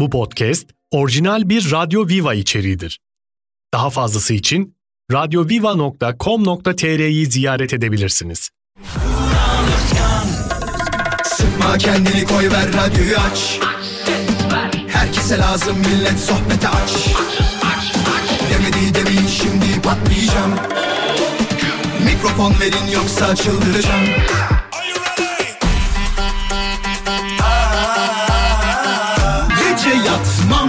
Bu podcast orijinal bir Radyo Viva içeriğidir. Daha fazlası için radyoviva.com.tr'yi ziyaret edebilirsiniz. Sıkma kendini koy ver radyoyu aç Herkese lazım millet sohbete aç Demedi demin şimdi patlayacağım Mikrofon verin yoksa çıldıracağım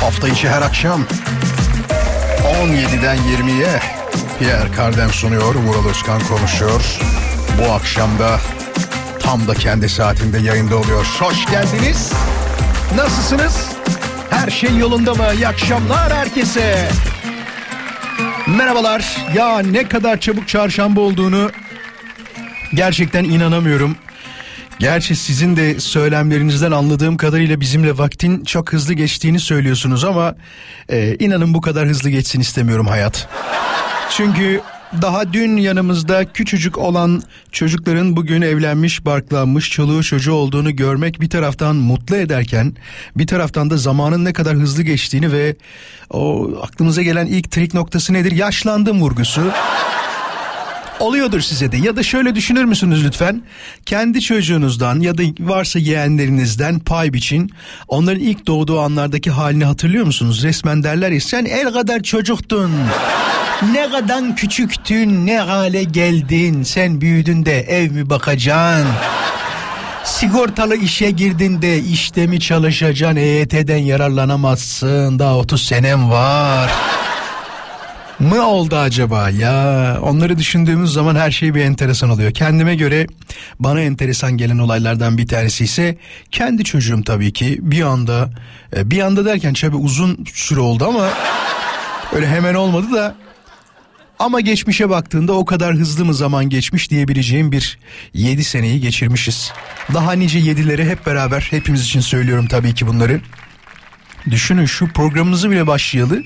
Hafta içi her akşam 17'den 20'ye Pierre Kardem sunuyor, Vural Özkan konuşuyor. Bu akşam da tam da kendi saatinde yayında oluyor. Hoş geldiniz. Nasılsınız? Her şey yolunda mı? İyi akşamlar herkese. Merhabalar. Ya ne kadar çabuk çarşamba olduğunu gerçekten inanamıyorum. Gerçi sizin de söylemlerinizden anladığım kadarıyla bizimle vaktin çok hızlı geçtiğini söylüyorsunuz ama e, inanın bu kadar hızlı geçsin istemiyorum hayat. Çünkü daha dün yanımızda küçücük olan çocukların bugün evlenmiş, barklanmış, çoluğu çocuğu olduğunu görmek bir taraftan mutlu ederken bir taraftan da zamanın ne kadar hızlı geçtiğini ve o aklımıza gelen ilk trik noktası nedir? Yaşlandım vurgusu. Oluyordur size de ya da şöyle düşünür müsünüz lütfen? Kendi çocuğunuzdan ya da varsa yeğenlerinizden pay biçin. Onların ilk doğduğu anlardaki halini hatırlıyor musunuz? Resmen derler ya sen el kadar çocuktun. Ne kadar küçüktün, ne hale geldin. Sen büyüdün de ev mi bakacaksın? Sigortalı işe girdin de işte mi çalışacaksın? EYT'den yararlanamazsın. Daha 30 senem var mı oldu acaba ya onları düşündüğümüz zaman her şey bir enteresan oluyor kendime göre bana enteresan gelen olaylardan bir tanesi ise kendi çocuğum tabii ki bir anda e, bir anda derken tabii uzun süre oldu ama öyle hemen olmadı da ama geçmişe baktığında o kadar hızlı mı zaman geçmiş diyebileceğim bir 7 seneyi geçirmişiz. Daha nice yedileri hep beraber hepimiz için söylüyorum tabii ki bunları. Düşünün şu programımızı bile başlayalı.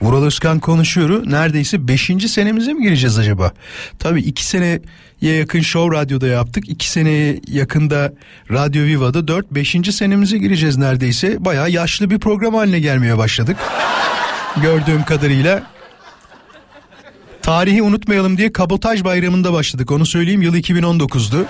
Vural Özkan konuşuyor. Neredeyse 5. senemize mi gireceğiz acaba? Tabii 2 seneye yakın Show Radyo'da yaptık. 2 seneye yakında Radyo Viva'da 4 5. senemize gireceğiz neredeyse. Bayağı yaşlı bir program haline gelmeye başladık. Gördüğüm kadarıyla. Tarihi unutmayalım diye kabotaj bayramında başladık. Onu söyleyeyim yıl 2019'du.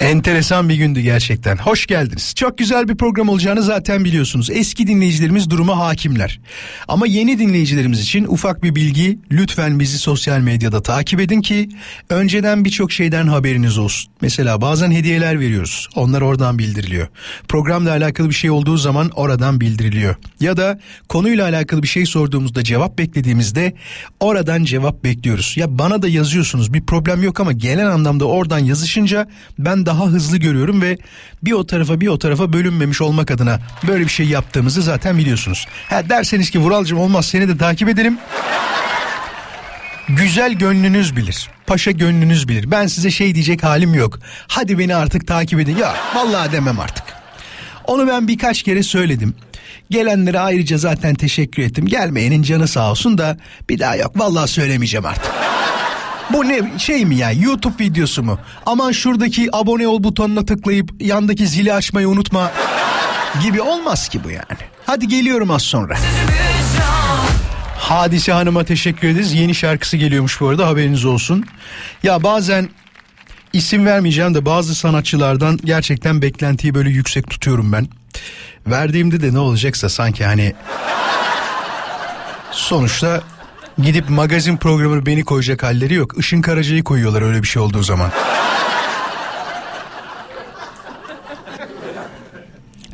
Enteresan bir gündü gerçekten. Hoş geldiniz. Çok güzel bir program olacağını zaten biliyorsunuz. Eski dinleyicilerimiz duruma hakimler. Ama yeni dinleyicilerimiz için ufak bir bilgi. Lütfen bizi sosyal medyada takip edin ki önceden birçok şeyden haberiniz olsun. Mesela bazen hediyeler veriyoruz. Onlar oradan bildiriliyor. Programla alakalı bir şey olduğu zaman oradan bildiriliyor. Ya da konuyla alakalı bir şey sorduğumuzda cevap beklediğimizde oradan cevap bekliyoruz. Ya bana da yazıyorsunuz bir problem yok ama genel anlamda oradan yazışınca ben daha hızlı görüyorum ve bir o tarafa bir o tarafa bölünmemiş olmak adına böyle bir şey yaptığımızı zaten biliyorsunuz. Ha derseniz ki Vuralcığım olmaz seni de takip edelim. Güzel gönlünüz bilir. Paşa gönlünüz bilir. Ben size şey diyecek halim yok. Hadi beni artık takip edin. Ya vallahi demem artık. Onu ben birkaç kere söyledim. Gelenlere ayrıca zaten teşekkür ettim. Gelmeyenin canı sağ olsun da bir daha yok. Vallahi söylemeyeceğim artık. Bu ne şey mi ya YouTube videosu mu? Aman şuradaki abone ol butonuna tıklayıp yandaki zili açmayı unutma gibi olmaz ki bu yani. Hadi geliyorum az sonra. Hadise Hanım'a teşekkür ederiz. Yeni şarkısı geliyormuş bu arada haberiniz olsun. Ya bazen isim vermeyeceğim de bazı sanatçılardan gerçekten beklentiyi böyle yüksek tutuyorum ben. Verdiğimde de ne olacaksa sanki hani sonuçta gidip magazin programını beni koyacak halleri yok. Işın Karaca'yı koyuyorlar öyle bir şey olduğu zaman.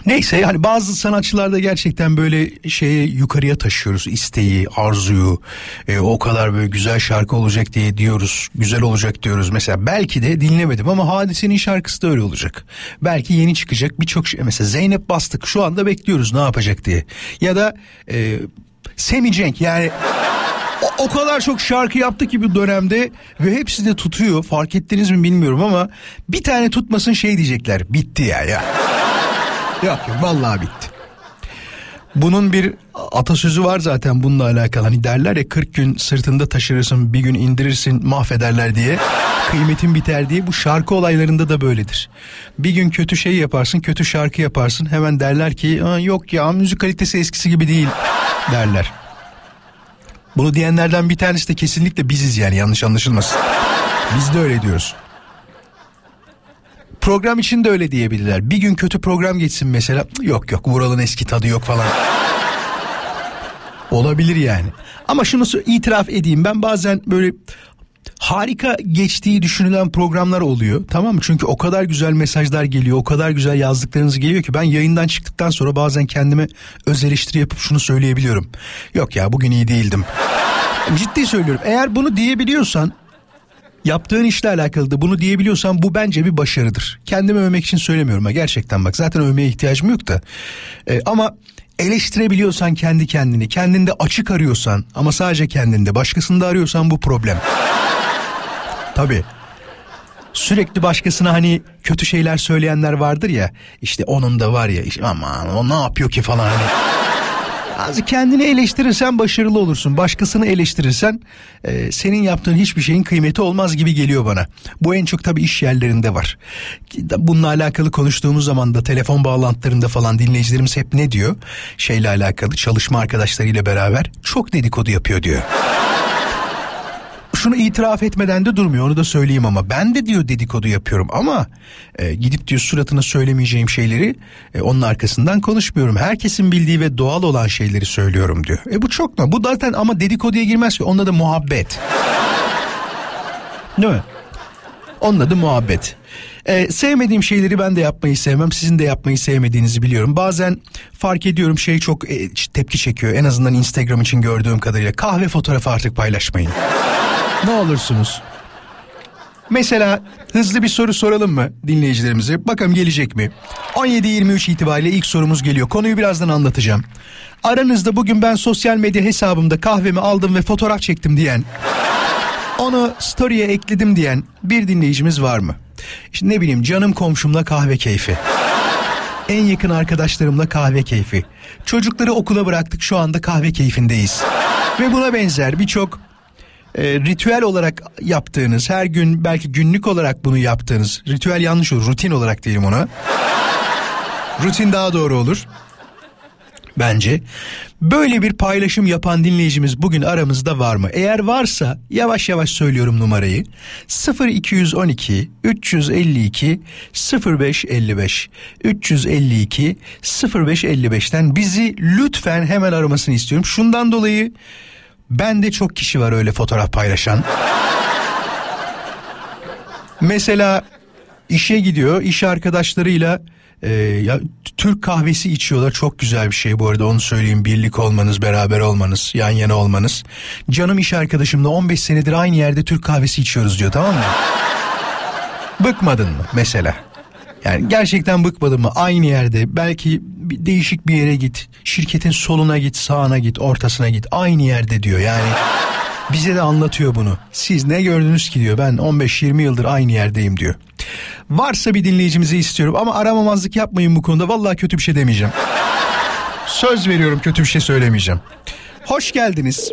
Neyse yani bazı sanatçılarda gerçekten böyle şeye yukarıya taşıyoruz isteği, arzuyu. E, o kadar böyle güzel şarkı olacak diye diyoruz. Güzel olacak diyoruz. Mesela belki de dinlemedim ama Hadise'nin şarkısı da öyle olacak. Belki yeni çıkacak birçok şey. Mesela Zeynep Bastık şu anda bekliyoruz ne yapacak diye. Ya da e, Semi Cenk yani o, o kadar çok şarkı yaptı ki bu dönemde ve hepsi de tutuyor. Fark ettiniz mi bilmiyorum ama bir tane tutmasın şey diyecekler. Bitti ya ya. Yok yok vallahi bitti. Bunun bir atasözü var zaten bununla alakalı. Hani derler ya 40 gün sırtında taşırırsın bir gün indirirsin mahvederler diye. Kıymetin biter diye bu şarkı olaylarında da böyledir. Bir gün kötü şey yaparsın kötü şarkı yaparsın hemen derler ki yok ya müzik kalitesi eskisi gibi değil derler. Bunu diyenlerden bir tanesi de kesinlikle biziz yani yanlış anlaşılmasın. Biz de öyle diyoruz. Program için de öyle diyebilirler. Bir gün kötü program geçsin mesela. Yok yok Vural'ın eski tadı yok falan. Olabilir yani. Ama şunu itiraf edeyim ben bazen böyle harika geçtiği düşünülen programlar oluyor. Tamam mı? Çünkü o kadar güzel mesajlar geliyor. O kadar güzel yazdıklarınız geliyor ki ben yayından çıktıktan sonra bazen kendime öz eleştiri yapıp şunu söyleyebiliyorum. Yok ya bugün iyi değildim. Ciddi söylüyorum. Eğer bunu diyebiliyorsan yaptığın işle alakalı da bunu diyebiliyorsan bu bence bir başarıdır. Kendimi övmek için söylemiyorum ha gerçekten bak zaten övmeye ihtiyacım yok da. Ee, ama eleştirebiliyorsan kendi kendini, kendinde açık arıyorsan ama sadece kendinde, başkasında arıyorsan bu problem. Tabii. Sürekli başkasına hani kötü şeyler söyleyenler vardır ya. İşte onun da var ya işte aman o ne yapıyor ki falan hani. Az kendini eleştirirsen başarılı olursun. Başkasını eleştirirsen e, senin yaptığın hiçbir şeyin kıymeti olmaz gibi geliyor bana. Bu en çok tabii iş yerlerinde var. Bununla alakalı konuştuğumuz zaman da telefon bağlantılarında falan dinleyicilerimiz hep ne diyor? Şeyle alakalı çalışma arkadaşlarıyla beraber çok dedikodu yapıyor diyor şunu itiraf etmeden de durmuyor onu da söyleyeyim ama ben de diyor dedikodu yapıyorum ama e, gidip diyor suratına söylemeyeceğim şeyleri e, onun arkasından konuşmuyorum. Herkesin bildiği ve doğal olan şeyleri söylüyorum diyor. E bu çok mu? Bu zaten ama dedikoduya girmez ki onun adı muhabbet. Değil mi? Onun adı muhabbet. Ee, sevmediğim şeyleri ben de yapmayı sevmem. Sizin de yapmayı sevmediğinizi biliyorum. Bazen fark ediyorum şey çok e, tepki çekiyor. En azından Instagram için gördüğüm kadarıyla. Kahve fotoğrafı artık paylaşmayın. Ne olursunuz. Mesela hızlı bir soru soralım mı dinleyicilerimize? Bakalım gelecek mi? 17-23 itibariyle ilk sorumuz geliyor. Konuyu birazdan anlatacağım. Aranızda bugün ben sosyal medya hesabımda kahvemi aldım ve fotoğraf çektim diyen, onu story'e ekledim diyen bir dinleyicimiz var mı? İşte ne bileyim canım komşumla kahve keyfi. En yakın arkadaşlarımla kahve keyfi. Çocukları okula bıraktık şu anda kahve keyfindeyiz. Ve buna benzer birçok e, ritüel olarak yaptığınız, her gün belki günlük olarak bunu yaptığınız, ritüel yanlış olur, rutin olarak diyelim ona. rutin daha doğru olur. Bence böyle bir paylaşım yapan dinleyicimiz bugün aramızda var mı? Eğer varsa yavaş yavaş söylüyorum numarayı. 0212 352 0555 352 0555'ten bizi lütfen hemen aramasını istiyorum. Şundan dolayı ben de çok kişi var öyle fotoğraf paylaşan. Mesela işe gidiyor, iş arkadaşlarıyla e, ya Türk kahvesi içiyorlar. Çok güzel bir şey bu arada onu söyleyeyim. Birlik olmanız, beraber olmanız, yan yana olmanız. Canım iş arkadaşımla 15 senedir aynı yerde Türk kahvesi içiyoruz diyor tamam mı? Bıkmadın mı mesela? Yani gerçekten bıkmadın mı? Aynı yerde belki bir değişik bir yere git. Şirketin soluna git, sağına git, ortasına git. Aynı yerde diyor yani. Bize de anlatıyor bunu. Siz ne gördünüz ki diyor. Ben 15-20 yıldır aynı yerdeyim diyor. Varsa bir dinleyicimizi istiyorum ama aramamazlık yapmayın bu konuda. Vallahi kötü bir şey demeyeceğim. Söz veriyorum kötü bir şey söylemeyeceğim. Hoş geldiniz.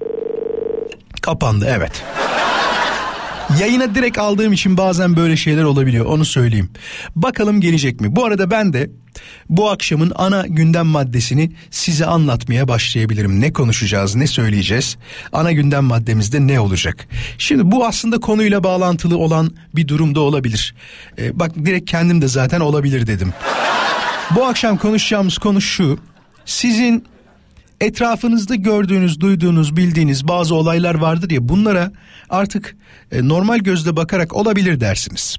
Kapandı evet. Yayına direkt aldığım için bazen böyle şeyler olabiliyor onu söyleyeyim. Bakalım gelecek mi? Bu arada ben de bu akşamın ana gündem maddesini size anlatmaya başlayabilirim. Ne konuşacağız, ne söyleyeceğiz? Ana gündem maddemizde ne olacak? Şimdi bu aslında konuyla bağlantılı olan bir durumda olabilir. Ee, bak direkt kendim de zaten olabilir dedim. Bu akşam konuşacağımız konu şu. Sizin etrafınızda gördüğünüz, duyduğunuz, bildiğiniz bazı olaylar vardır ya bunlara artık e, normal gözle bakarak olabilir dersiniz.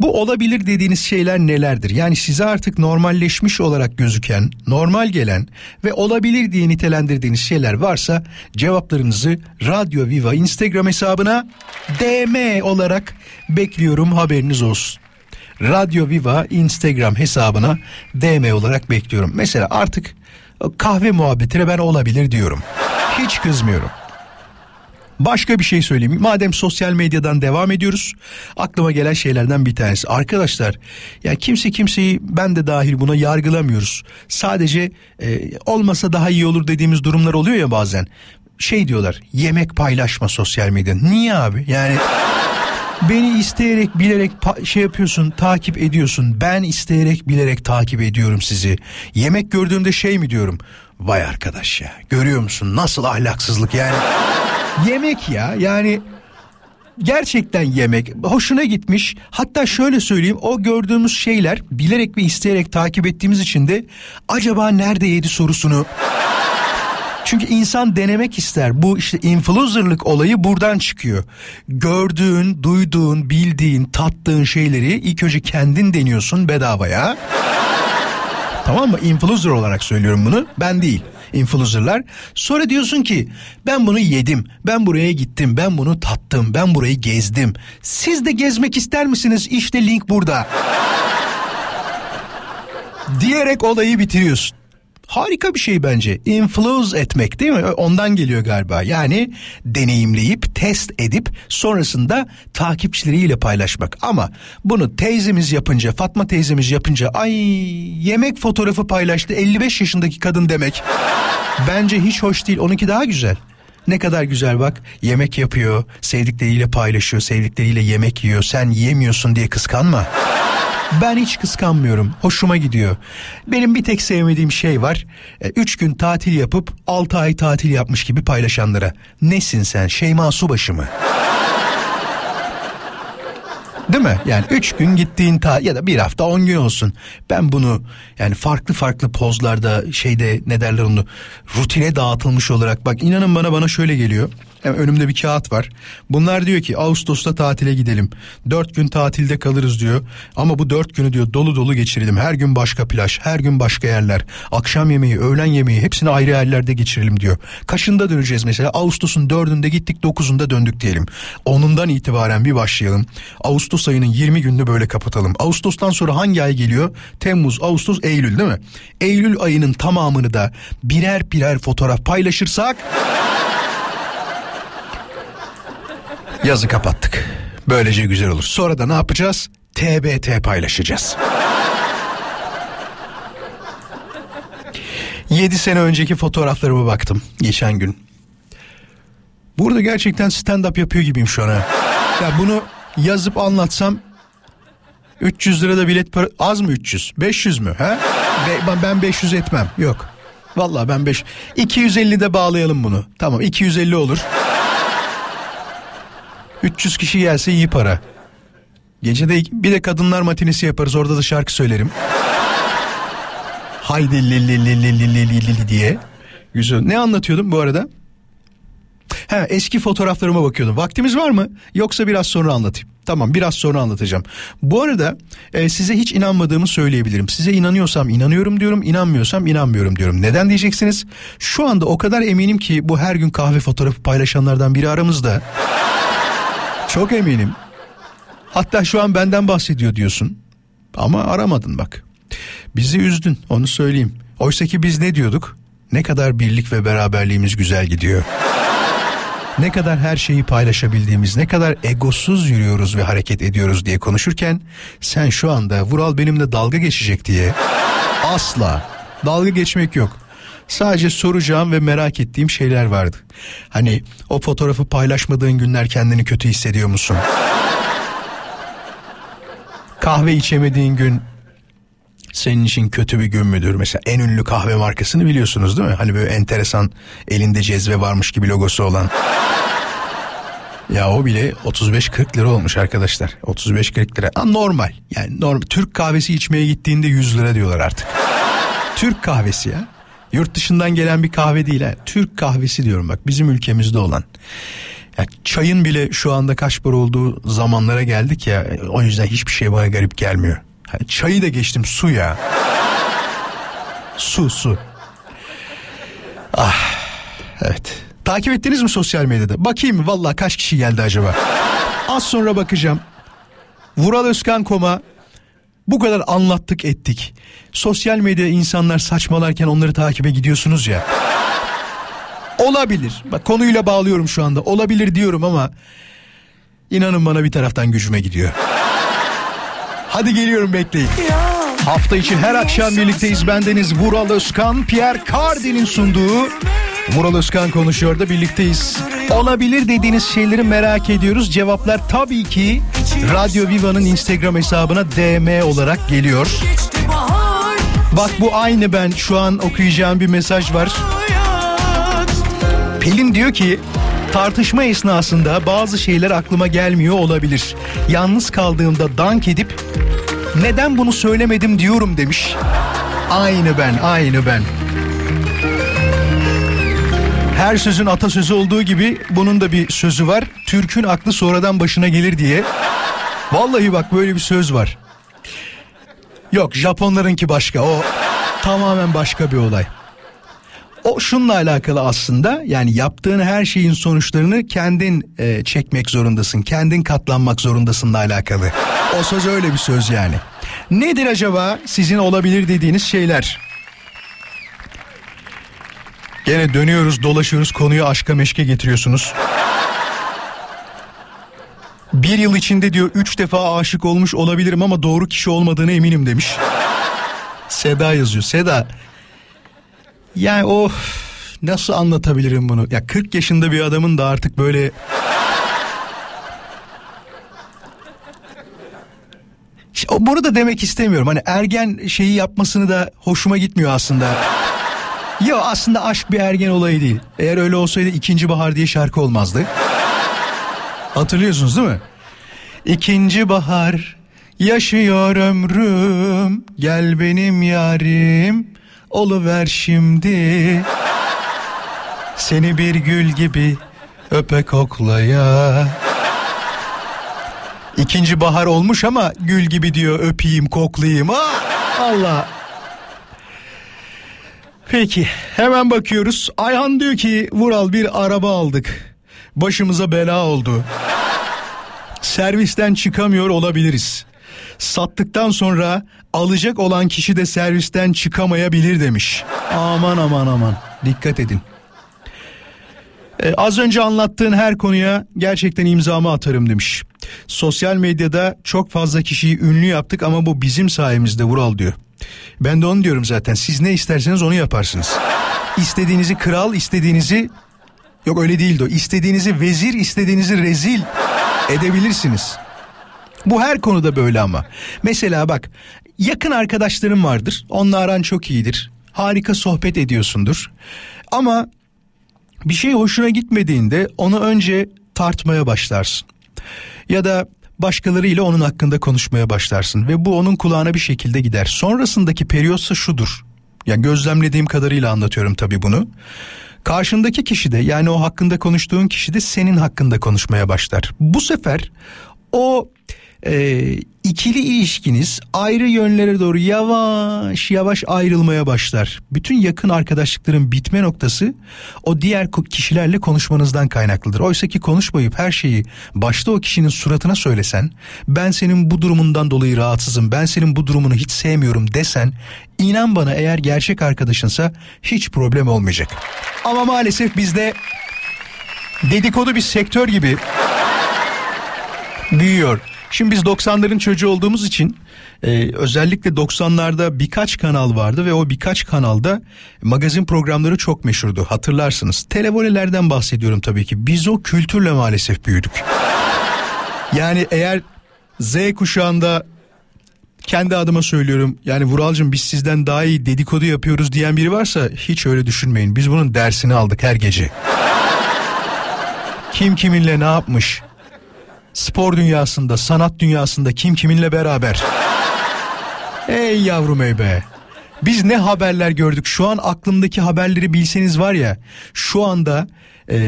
Bu olabilir dediğiniz şeyler nelerdir? Yani size artık normalleşmiş olarak gözüken, normal gelen ve olabilir diye nitelendirdiğiniz şeyler varsa cevaplarınızı Radyo Viva Instagram hesabına DM olarak bekliyorum haberiniz olsun. Radyo Viva Instagram hesabına DM olarak bekliyorum. Mesela artık kahve muhabbetine ben olabilir diyorum. Hiç kızmıyorum. Başka bir şey söyleyeyim. Madem sosyal medyadan devam ediyoruz. Aklıma gelen şeylerden bir tanesi. Arkadaşlar ya kimse kimseyi ben de dahil buna yargılamıyoruz. Sadece e, olmasa daha iyi olur dediğimiz durumlar oluyor ya bazen. Şey diyorlar yemek paylaşma sosyal medyada. Niye abi? Yani beni isteyerek bilerek şey yapıyorsun takip ediyorsun. Ben isteyerek bilerek takip ediyorum sizi. Yemek gördüğümde şey mi diyorum? Vay arkadaş ya görüyor musun nasıl ahlaksızlık yani. yemek ya yani gerçekten yemek hoşuna gitmiş hatta şöyle söyleyeyim o gördüğümüz şeyler bilerek ve isteyerek takip ettiğimiz için de acaba nerede yedi sorusunu çünkü insan denemek ister. Bu işte influencerlık olayı buradan çıkıyor. Gördüğün, duyduğun, bildiğin, tattığın şeyleri ilk önce kendin deniyorsun bedavaya. tamam mı? Influencer olarak söylüyorum bunu. Ben değil influencerlar. Sonra diyorsun ki ben bunu yedim, ben buraya gittim, ben bunu tattım, ben burayı gezdim. Siz de gezmek ister misiniz? İşte link burada. diyerek olayı bitiriyorsun. Harika bir şey bence. Influence etmek değil mi? Ondan geliyor galiba. Yani deneyimleyip, test edip sonrasında takipçileriyle paylaşmak. Ama bunu teyzemiz yapınca, Fatma teyzemiz yapınca ay yemek fotoğrafı paylaştı 55 yaşındaki kadın demek. Bence hiç hoş değil. Onunki daha güzel. Ne kadar güzel bak yemek yapıyor, sevdikleriyle paylaşıyor, sevdikleriyle yemek yiyor. Sen yiyemiyorsun diye kıskanma. Ben hiç kıskanmıyorum. Hoşuma gidiyor. Benim bir tek sevmediğim şey var. E, üç gün tatil yapıp altı ay tatil yapmış gibi paylaşanlara. Nesin sen Şeyma Subaşı mı? Değil mi? Yani üç gün gittiğin ta ya da bir hafta on gün olsun. Ben bunu yani farklı farklı pozlarda şeyde ne derler onu rutine dağıtılmış olarak bak inanın bana bana şöyle geliyor. Yani önümde bir kağıt var. Bunlar diyor ki Ağustos'ta tatile gidelim. Dört gün tatilde kalırız diyor. Ama bu dört günü diyor dolu dolu geçirelim. Her gün başka plaj, her gün başka yerler. Akşam yemeği, öğlen yemeği hepsini ayrı yerlerde geçirelim diyor. Kaçında döneceğiz mesela? Ağustos'un dördünde gittik dokuzunda döndük diyelim. Onundan itibaren bir başlayalım. Ağustos ayının 20 gününü böyle kapatalım. Ağustos'tan sonra hangi ay geliyor? Temmuz, Ağustos, Eylül değil mi? Eylül ayının tamamını da birer birer fotoğraf paylaşırsak Yazı kapattık. Böylece güzel olur. Sonra da ne yapacağız? TBT paylaşacağız. 7 sene önceki fotoğraflarıma baktım geçen gün. Burada gerçekten stand-up yapıyor gibiyim şu an. Ya bunu yazıp anlatsam 300 lira da bilet para az mı 300? 500 mü? Ha? Be, ben 500 etmem. Yok. Vallahi ben 5 250 de bağlayalım bunu. Tamam 250 olur. 300 kişi gelse iyi para. Gecede bir de kadınlar matinesi yaparız orada da şarkı söylerim. Haydi li li li li li li li diye. Güzel. Ne anlatıyordum bu arada? Ha, eski fotoğraflarıma bakıyordum. Vaktimiz var mı? Yoksa biraz sonra anlatayım. Tamam biraz sonra anlatacağım. Bu arada e, size hiç inanmadığımı söyleyebilirim. Size inanıyorsam inanıyorum diyorum, inanmıyorsam inanmıyorum diyorum. Neden diyeceksiniz? Şu anda o kadar eminim ki bu her gün kahve fotoğrafı paylaşanlardan biri aramızda. Çok eminim. Hatta şu an benden bahsediyor diyorsun. Ama aramadın bak. Bizi üzdün onu söyleyeyim. Oysa ki biz ne diyorduk? Ne kadar birlik ve beraberliğimiz güzel gidiyor. ne kadar her şeyi paylaşabildiğimiz, ne kadar egosuz yürüyoruz ve hareket ediyoruz diye konuşurken sen şu anda Vural benimle dalga geçecek diye asla dalga geçmek yok. Sadece soracağım ve merak ettiğim şeyler vardı. Hani o fotoğrafı paylaşmadığın günler kendini kötü hissediyor musun? Kahve içemediğin gün senin için kötü bir gün müdür? Mesela en ünlü kahve markasını biliyorsunuz değil mi? Hani böyle enteresan elinde cezve varmış gibi logosu olan. Ya o bile 35-40 lira olmuş arkadaşlar. 35-40 lira. Ha, normal. Yani normal. Türk kahvesi içmeye gittiğinde 100 lira diyorlar artık. Türk kahvesi ya. Yurt dışından gelen bir kahve değil ha. Türk kahvesi diyorum bak bizim ülkemizde olan. Ya çayın bile şu anda kaç para olduğu zamanlara geldik ya. O yüzden hiçbir şey bana garip gelmiyor. Yani çayı da geçtim su ya. su su. Ah evet. Takip ettiniz mi sosyal medyada? Bakayım? Valla kaç kişi geldi acaba? Az sonra bakacağım. Vural Özkan Koma bu kadar anlattık ettik. Sosyal medya insanlar saçmalarken onları takibe gidiyorsunuz ya. Olabilir. Bak konuyla bağlıyorum şu anda. Olabilir diyorum ama inanın bana bir taraftan gücüme gidiyor. Hadi geliyorum bekleyin. Hafta için her akşam birlikteyiz. Bendeniz Vural Özkan, Pierre Cardin'in sunduğu Vural Özkan konuşuyor da birlikteyiz. Olabilir dediğiniz şeyleri merak ediyoruz. Cevaplar tabii ki Radyo Viva'nın Instagram hesabına DM olarak geliyor. Bak bu aynı ben şu an okuyacağım bir mesaj var. Pelin diyor ki tartışma esnasında bazı şeyler aklıma gelmiyor olabilir. Yalnız kaldığımda dank edip neden bunu söylemedim diyorum demiş. Aynı ben, aynı ben. Her sözün atasözü olduğu gibi bunun da bir sözü var. Türk'ün aklı sonradan başına gelir diye. Vallahi bak böyle bir söz var. Yok Japonlarınki başka o tamamen başka bir olay. O şunla alakalı aslında yani yaptığın her şeyin sonuçlarını kendin e, çekmek zorundasın. Kendin katlanmak zorundasınla alakalı. O söz öyle bir söz yani. Nedir acaba sizin olabilir dediğiniz şeyler? Gene dönüyoruz dolaşıyoruz konuyu aşka meşke getiriyorsunuz. Bir yıl içinde diyor üç defa aşık olmuş olabilirim ama doğru kişi olmadığını eminim demiş. Seda yazıyor. Seda yani o nasıl anlatabilirim bunu? Ya 40 yaşında bir adamın da artık böyle Bunu da demek istemiyorum. Hani ergen şeyi yapmasını da hoşuma gitmiyor aslında. Yok aslında aşk bir ergen olayı değil. Eğer öyle olsaydı ikinci bahar diye şarkı olmazdı. Hatırlıyorsunuz değil mi? İkinci bahar yaşıyor ömrüm gel benim yarim oluver şimdi seni bir gül gibi öpe koklaya İkinci bahar olmuş ama gül gibi diyor öpeyim koklayayım. Ah, Allah. Peki hemen bakıyoruz. Ayhan diyor ki Vural bir araba aldık. Başımıza bela oldu. Servisten çıkamıyor olabiliriz. Sattıktan sonra alacak olan kişi de servisten çıkamayabilir demiş. Aman aman aman dikkat edin. Ee, az önce anlattığın her konuya gerçekten imzamı atarım demiş. Sosyal medyada çok fazla kişiyi ünlü yaptık ama bu bizim sayemizde Vural diyor. Ben de onu diyorum zaten. Siz ne isterseniz onu yaparsınız. İstediğinizi kral, istediğinizi yok öyle değildi o. İstediğinizi vezir, istediğinizi rezil edebilirsiniz. Bu her konuda böyle ama. Mesela bak yakın arkadaşlarım vardır. Onunla aran çok iyidir. Harika sohbet ediyorsundur. Ama bir şey hoşuna gitmediğinde onu önce tartmaya başlarsın. Ya da başkalarıyla onun hakkında konuşmaya başlarsın ve bu onun kulağına bir şekilde gider. Sonrasındaki periyotsa şudur. Yani gözlemlediğim kadarıyla anlatıyorum tabii bunu. Karşındaki kişi de yani o hakkında konuştuğun kişi de senin hakkında konuşmaya başlar. Bu sefer o e, ikili ilişkiniz ayrı yönlere doğru yavaş yavaş ayrılmaya başlar. Bütün yakın arkadaşlıkların bitme noktası o diğer kişilerle konuşmanızdan kaynaklıdır. Oysa ki konuşmayıp her şeyi başta o kişinin suratına söylesen, ben senin bu durumundan dolayı rahatsızım, ben senin bu durumunu hiç sevmiyorum desen, inan bana eğer gerçek arkadaşınsa hiç problem olmayacak. Ama maalesef bizde dedikodu bir sektör gibi büyüyor. Şimdi biz 90'ların çocuğu olduğumuz için e, özellikle 90'larda birkaç kanal vardı ve o birkaç kanalda magazin programları çok meşhurdu hatırlarsınız. Televolelerden bahsediyorum tabii ki. Biz o kültürle maalesef büyüdük. Yani eğer Z kuşağında kendi adıma söylüyorum yani Vuralcığım biz sizden daha iyi dedikodu yapıyoruz diyen biri varsa hiç öyle düşünmeyin. Biz bunun dersini aldık her gece. Kim kiminle ne yapmış? Spor dünyasında, sanat dünyasında kim kiminle beraber. Ey yavrum ey be. Biz ne haberler gördük? Şu an aklımdaki haberleri bilseniz var ya şu anda e,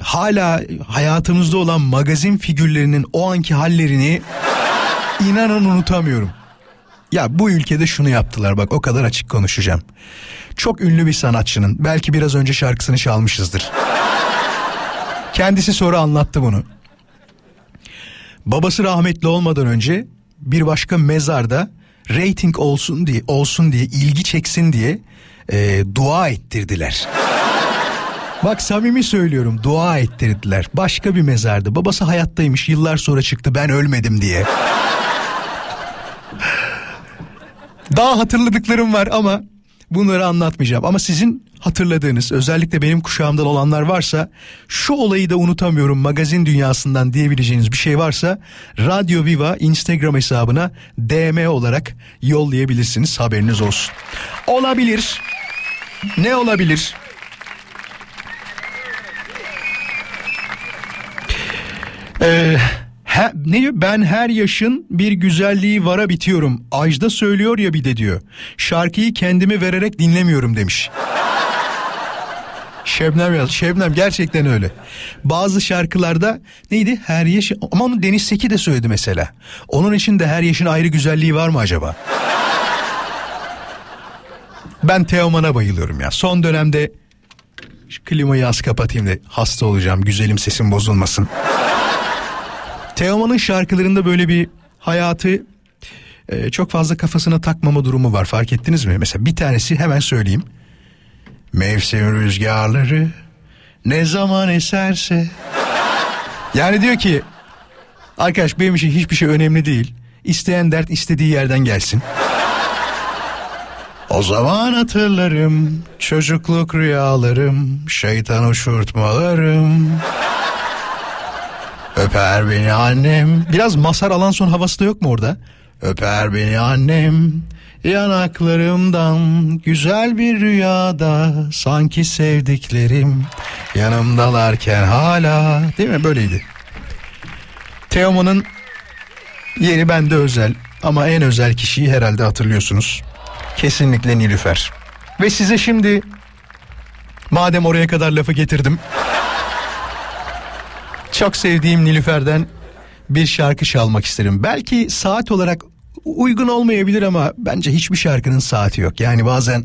hala hayatımızda olan magazin figürlerinin o anki hallerini inanın unutamıyorum. Ya bu ülkede şunu yaptılar bak o kadar açık konuşacağım. Çok ünlü bir sanatçının belki biraz önce şarkısını çalmışızdır. Kendisi sonra anlattı bunu. Babası rahmetli olmadan önce bir başka mezarda rating olsun diye olsun diye ilgi çeksin diye e, dua ettirdiler. Bak samimi söylüyorum dua ettirdiler. Başka bir mezarda babası hayattaymış yıllar sonra çıktı ben ölmedim diye. Daha hatırladıklarım var ama bunları anlatmayacağım. Ama sizin hatırladığınız özellikle benim kuşağımdan olanlar varsa şu olayı da unutamıyorum magazin dünyasından diyebileceğiniz bir şey varsa Radyo Viva Instagram hesabına DM olarak yollayabilirsiniz haberiniz olsun. Olabilir. Ne olabilir? Ee, he, ne diyor? Ben her yaşın bir güzelliği vara bitiyorum. Ajda söylüyor ya bir de diyor. Şarkıyı kendime vererek dinlemiyorum demiş. Şebnem yaz. Şebnem gerçekten öyle. Bazı şarkılarda neydi? Her yaş ama onu Deniz Seki de söyledi mesela. Onun için de her yaşın ayrı güzelliği var mı acaba? Ben Teoman'a bayılıyorum ya. Son dönemde şu klimayı az kapatayım da hasta olacağım. Güzelim sesim bozulmasın. Teoman'ın şarkılarında böyle bir hayatı e, çok fazla kafasına takmama durumu var. Fark ettiniz mi? Mesela bir tanesi hemen söyleyeyim. Mevsim rüzgarları ne zaman eserse. Yani diyor ki arkadaş benim için hiçbir şey önemli değil. İsteyen dert istediği yerden gelsin. O zaman hatırlarım çocukluk rüyalarım, şeytan uçurtmalarım. Öper beni annem. Biraz Masar Alanson havası da yok mu orada? Öper beni annem yanaklarımdan güzel bir rüyada sanki sevdiklerim yanımdalarken hala değil mi böyleydi. Teoman'ın yeri bende özel ama en özel kişiyi herhalde hatırlıyorsunuz. Kesinlikle Nilüfer. Ve size şimdi madem oraya kadar lafı getirdim. Çok sevdiğim Nilüfer'den bir şarkı çalmak isterim. Belki saat olarak uygun olmayabilir ama bence hiçbir şarkının saati yok. Yani bazen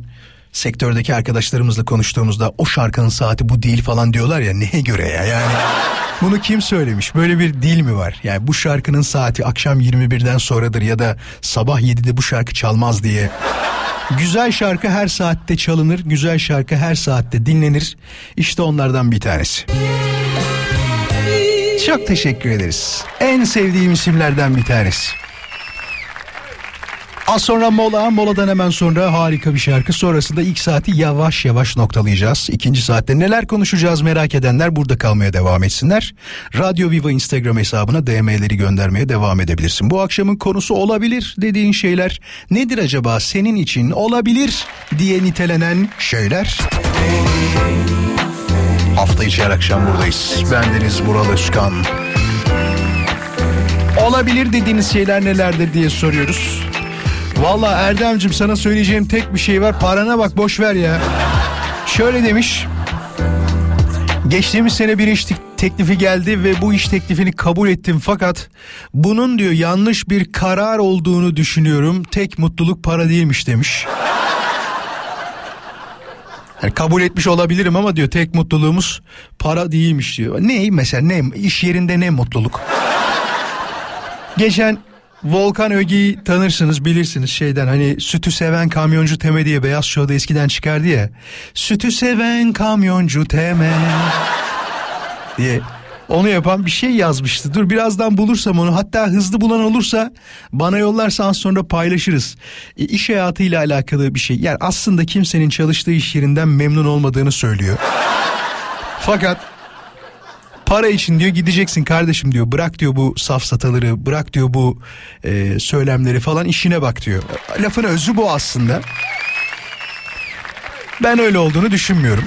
sektördeki arkadaşlarımızla konuştuğumuzda o şarkının saati bu değil falan diyorlar ya neye göre ya yani bunu kim söylemiş böyle bir dil mi var yani bu şarkının saati akşam 21'den sonradır ya da sabah 7'de bu şarkı çalmaz diye güzel şarkı her saatte çalınır güzel şarkı her saatte dinlenir işte onlardan bir tanesi. Çok teşekkür ederiz. En sevdiğim isimlerden bir tanesi. Az sonra mola, moladan hemen sonra harika bir şarkı. Sonrasında ilk saati yavaş yavaş noktalayacağız. İkinci saatte neler konuşacağız merak edenler burada kalmaya devam etsinler. Radyo Viva Instagram hesabına DM'leri göndermeye devam edebilirsin. Bu akşamın konusu olabilir dediğin şeyler nedir acaba senin için olabilir diye nitelenen şeyler. Hafta içi her akşam buradayız. Bendeniz Vural Özkan. Olabilir dediğiniz şeyler nelerdir diye soruyoruz. Valla Erdemcim sana söyleyeceğim tek bir şey var. Parana bak boş ver ya. Şöyle demiş. Geçtiğimiz sene bir iş teklifi geldi ve bu iş teklifini kabul ettim fakat bunun diyor yanlış bir karar olduğunu düşünüyorum. Tek mutluluk para değilmiş demiş. Yani kabul etmiş olabilirim ama diyor tek mutluluğumuz para değilmiş diyor. Ne mesela ne iş yerinde ne mutluluk? Geçen Volkan Öge'yi tanırsınız bilirsiniz şeyden hani sütü seven kamyoncu Teme diye Beyaz Show'da eskiden çıkardı ya. Sütü seven kamyoncu Teme diye onu yapan bir şey yazmıştı. Dur birazdan bulursam onu hatta hızlı bulan olursa bana yollarsan sonra paylaşırız. E, iş hayatıyla alakalı bir şey. Yani aslında kimsenin çalıştığı iş yerinden memnun olmadığını söylüyor. Fakat para için diyor gideceksin kardeşim diyor bırak diyor bu safsataları bırak diyor bu e, söylemleri falan işine bak diyor. Lafın özü bu aslında. Ben öyle olduğunu düşünmüyorum.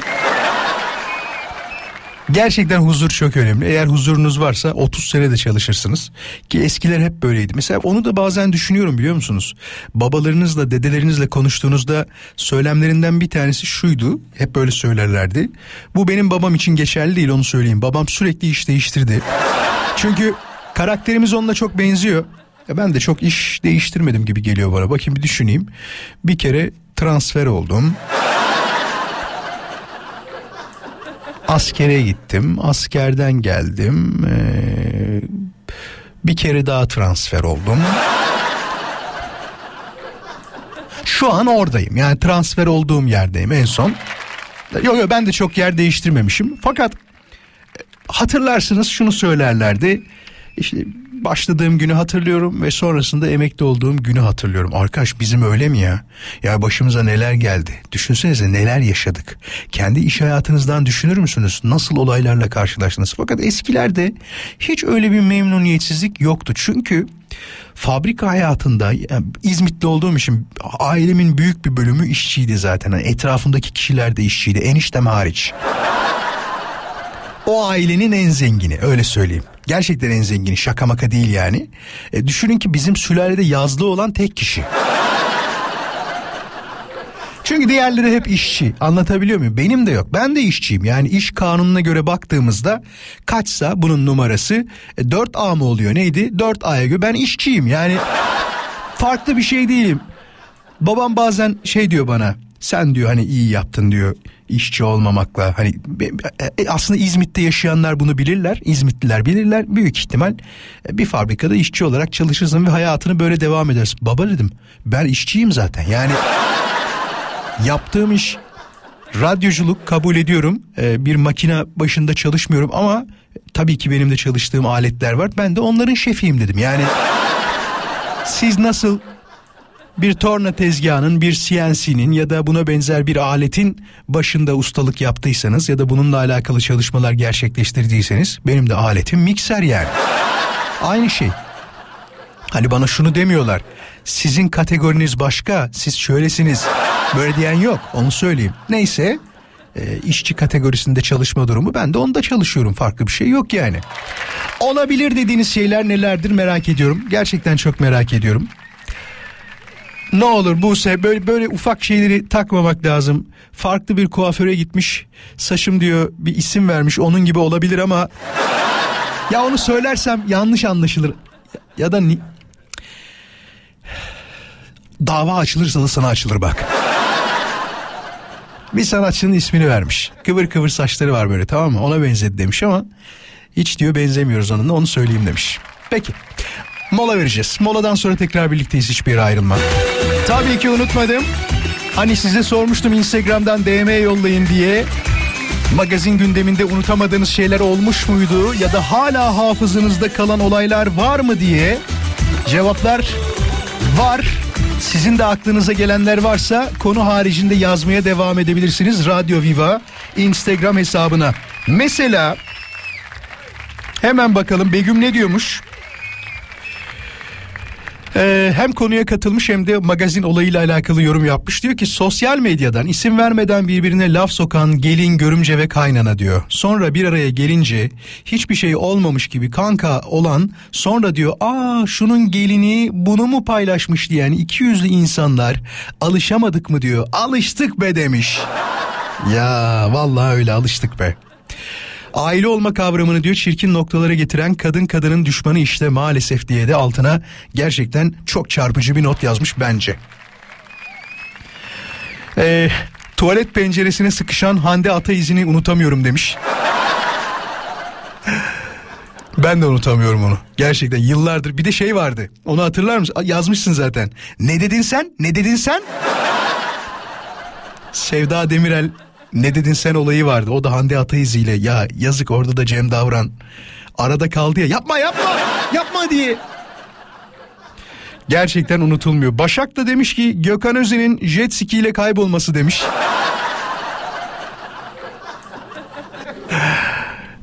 Gerçekten huzur çok önemli. Eğer huzurunuz varsa 30 sene de çalışırsınız. Ki eskiler hep böyleydi. Mesela onu da bazen düşünüyorum biliyor musunuz? Babalarınızla, dedelerinizle konuştuğunuzda söylemlerinden bir tanesi şuydu. Hep böyle söylerlerdi. Bu benim babam için geçerli değil onu söyleyeyim. Babam sürekli iş değiştirdi. Çünkü karakterimiz onunla çok benziyor. Ben de çok iş değiştirmedim gibi geliyor bana. Bakayım bir düşüneyim. Bir kere transfer oldum. Askere gittim. Askerden geldim. Ee, bir kere daha transfer oldum. Şu an oradayım. Yani transfer olduğum yerdeyim en son. Yok yok ben de çok yer değiştirmemişim. Fakat hatırlarsınız şunu söylerlerdi. İşte başladığım günü hatırlıyorum ve sonrasında emekli olduğum günü hatırlıyorum. Arkadaş bizim öyle mi ya? Ya başımıza neler geldi? Düşünsenize neler yaşadık. Kendi iş hayatınızdan düşünür müsünüz? Nasıl olaylarla karşılaştınız? Fakat eskilerde hiç öyle bir memnuniyetsizlik yoktu. Çünkü fabrika hayatında yani İzmit'te olduğum için ailemin büyük bir bölümü işçiydi zaten. Yani etrafındaki kişiler de işçiydi. Eniştem hariç. O ailenin en zengini öyle söyleyeyim. Gerçekten en zengini şaka maka değil yani. E, düşünün ki bizim sülalede yazlı olan tek kişi. Çünkü diğerleri hep işçi. Anlatabiliyor muyum? Benim de yok. Ben de işçiyim. Yani iş kanununa göre baktığımızda kaçsa bunun numarası e, 4A mı oluyor neydi? 4A'ya göre ben işçiyim. Yani farklı bir şey değilim. Babam bazen şey diyor bana. Sen diyor hani iyi yaptın diyor işçi olmamakla hani e, aslında İzmit'te yaşayanlar bunu bilirler. İzmitliler bilirler. Büyük ihtimal e, bir fabrikada işçi olarak çalışırsın ve hayatını böyle devam edersin. Baba dedim ben işçiyim zaten. Yani yaptığım iş radyoculuk kabul ediyorum. E, bir makine başında çalışmıyorum ama tabii ki benim de çalıştığım aletler var. Ben de onların şefiyim dedim. Yani siz nasıl bir torna tezgahının, bir CNC'nin ya da buna benzer bir aletin başında ustalık yaptıysanız ya da bununla alakalı çalışmalar gerçekleştirdiyseniz benim de aletim mikser yani. Aynı şey. Hani bana şunu demiyorlar. Sizin kategoriniz başka, siz şöylesiniz. Böyle diyen yok, onu söyleyeyim. Neyse, e, işçi kategorisinde çalışma durumu ben de onda çalışıyorum. Farklı bir şey yok yani. Olabilir dediğiniz şeyler nelerdir merak ediyorum. Gerçekten çok merak ediyorum. Ne olur Buse böyle böyle ufak şeyleri takmamak lazım. Farklı bir kuaföre gitmiş. Saçım diyor bir isim vermiş. Onun gibi olabilir ama ya onu söylersem yanlış anlaşılır. Ya da ni... dava açılırsa da sana açılır bak. Bir sanatçının ismini vermiş. Kıvır kıvır saçları var böyle tamam mı? Ona benzedi demiş ama hiç diyor benzemiyoruz onunla onu söyleyeyim demiş. Peki. Mola vereceğiz. Moladan sonra tekrar birlikteyiz hiçbir yere ayrılma. Tabii ki unutmadım. Hani size sormuştum Instagram'dan DM yollayın diye. Magazin gündeminde unutamadığınız şeyler olmuş muydu ya da hala hafızanızda kalan olaylar var mı diye cevaplar var. Sizin de aklınıza gelenler varsa konu haricinde yazmaya devam edebilirsiniz. Radyo Viva Instagram hesabına. Mesela hemen bakalım Begüm ne diyormuş? Ee, hem konuya katılmış hem de magazin olayıyla alakalı yorum yapmış. Diyor ki sosyal medyadan isim vermeden birbirine laf sokan gelin, görümce ve kaynana diyor. Sonra bir araya gelince hiçbir şey olmamış gibi kanka olan sonra diyor aa şunun gelini bunu mu paylaşmış diyen iki yüzlü insanlar alışamadık mı diyor. Alıştık be demiş. Ya vallahi öyle alıştık be. Aile olma kavramını diyor çirkin noktalara getiren kadın kadının düşmanı işte maalesef diye de altına gerçekten çok çarpıcı bir not yazmış bence. Ee, tuvalet penceresine sıkışan Hande Ata izini unutamıyorum demiş. Ben de unutamıyorum onu. Gerçekten yıllardır. Bir de şey vardı. Onu hatırlar mısın? Yazmışsın zaten. Ne dedin sen? Ne dedin sen? Sevda Demirel ne dedin sen olayı vardı. O da Hande Ataizi ile ya yazık orada da Cem Davran arada kaldı ya yapma yapma yapma diye. Gerçekten unutulmuyor. Başak da demiş ki Gökhan Özen'in jet ski ile kaybolması demiş.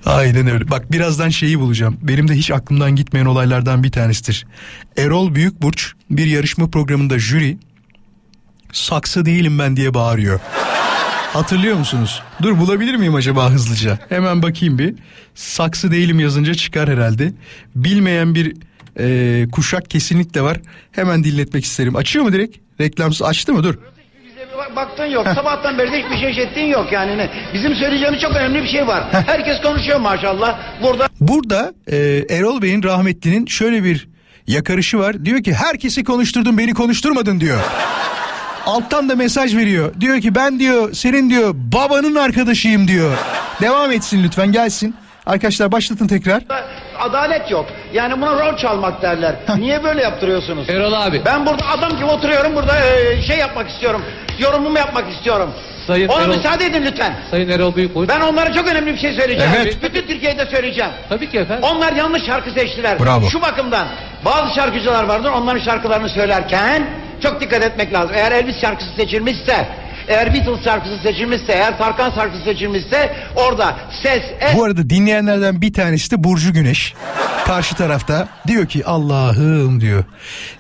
Aynen öyle. Bak birazdan şeyi bulacağım. Benim de hiç aklımdan gitmeyen olaylardan bir tanesidir. Erol Büyükburç bir yarışma programında jüri saksı değilim ben diye bağırıyor. Hatırlıyor musunuz? Dur bulabilir miyim acaba hızlıca? Hemen bakayım bir. Saksı değilim yazınca çıkar herhalde. Bilmeyen bir e, kuşak kesinlikle var. Hemen dinletmek isterim. Açıyor mu direkt? Reklamsız açtı mı? Dur. Baktın yok. Sabahtan beri de hiçbir şey ettiğin yok yani. Ne? Bizim söyleyeceğimiz çok önemli bir şey var. Herkes konuşuyor maşallah. Burada Burada e, Erol Bey'in rahmetlinin şöyle bir yakarışı var. Diyor ki herkesi konuşturdun beni konuşturmadın diyor. Alttan da mesaj veriyor. Diyor ki ben diyor senin diyor babanın arkadaşıyım diyor. Devam etsin lütfen gelsin. Arkadaşlar başlatın tekrar. adalet yok. Yani buna rol çalmak derler. Niye böyle yaptırıyorsunuz? Erol abi. Ben burada adam gibi oturuyorum. Burada e, şey yapmak istiyorum. Yorumumu yapmak istiyorum. Sayın Ona Erol- müsaade edin lütfen. Sayın Erol Büyükboy. Ben onlara çok önemli bir şey söyleyeceğim. Evet. Bütün Türkiye'de söyleyeceğim. Tabii ki efendim. Onlar yanlış şarkı seçtiler. Bravo. Şu bakımdan bazı şarkıcılar vardır onların şarkılarını söylerken çok dikkat etmek lazım. Eğer Elvis şarkısı seçilmişse, eğer Beatles şarkısı seçilmişse, eğer Tarkan şarkısı seçilmişse orada ses, es, Bu arada dinleyenlerden bir tanesi de Burcu Güneş. Karşı tarafta diyor ki Allah'ım diyor.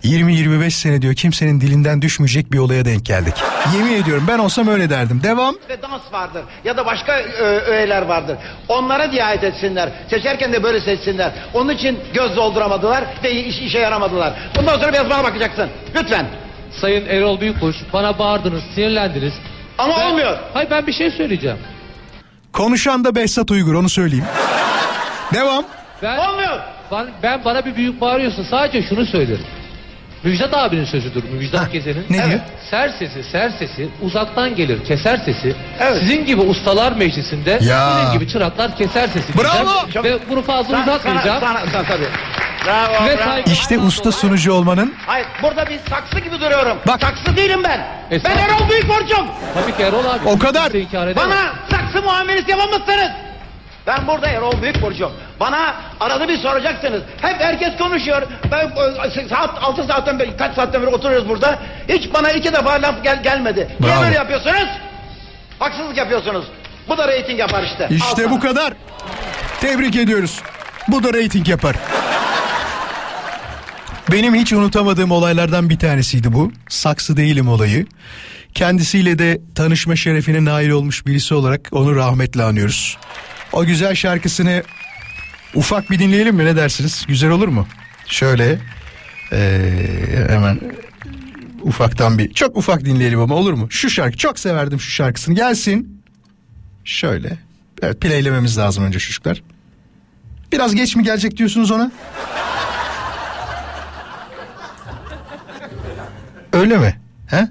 20-25 sene diyor kimsenin dilinden düşmeyecek bir olaya denk geldik. Yemin ediyorum ben olsam öyle derdim. Devam. ve dans vardır. Ya da başka ö, öğeler vardır. Onlara riayet etsinler. Seçerken de böyle seçsinler. Onun için göz dolduramadılar ve iş, işe yaramadılar. Bundan sonra biraz bana bakacaksın. Lütfen. Sayın Erol Büyükboy bana bağırdınız, sinirlendiniz. Ama Ben- olmuyor. Hayır ben bir şey söyleyeceğim. Konuşan da Behzat Uygur onu söyleyeyim. Devam. Ben, Olmuyor. ben, ben bana bir büyük bağırıyorsun. Sadece şunu söylerim. Müjdat abinin sözüdür. Müjdat Gezen'in. ne diyor? Ser sesi, ser sesi uzaktan gelir, keser sesi. Evet. Sizin gibi ustalar meclisinde Ya. sizin gibi çıraklar keser sesi. Bravo. diyeceğim. Ve bunu fazla Sana, sana, uzatmayacağım. sana, sana tabii. Bravo, Ve bravo. İşte usta sunucu olmanın Hayır burada bir saksı gibi duruyorum. Bak. Saksı değilim ben. Ben Estağfurullah. Erol Büyükborcum. Tabii ki Erol abi. O kadar. Bana saksı muamelesi yapamazsınız. Ben burada Erol Büyükborcum. Bana arada bir soracaksınız. Hep herkes konuşuyor. Ben e, saat 6 saatten beri kaç saatten beri oturuyoruz burada. Hiç bana iki defa laf gel gelmedi. Niye Bravo. böyle yapıyorsunuz? Haksızlık yapıyorsunuz. Bu da reyting yapar işte. Al işte sana. bu kadar. Tebrik ediyoruz. Bu da reyting yapar. Benim hiç unutamadığım olaylardan bir tanesiydi bu. Saksı değilim olayı. Kendisiyle de tanışma şerefine nail olmuş birisi olarak onu rahmetle anıyoruz. O güzel şarkısını ufak bir dinleyelim mi ne dersiniz? Güzel olur mu? Şöyle eee, hemen ufaktan bir çok ufak dinleyelim ama olur mu? Şu şarkı çok severdim şu şarkısını gelsin. Şöyle. Evet playlememiz lazım önce çocuklar. Biraz geç mi gelecek diyorsunuz ona? Öyle mi? He?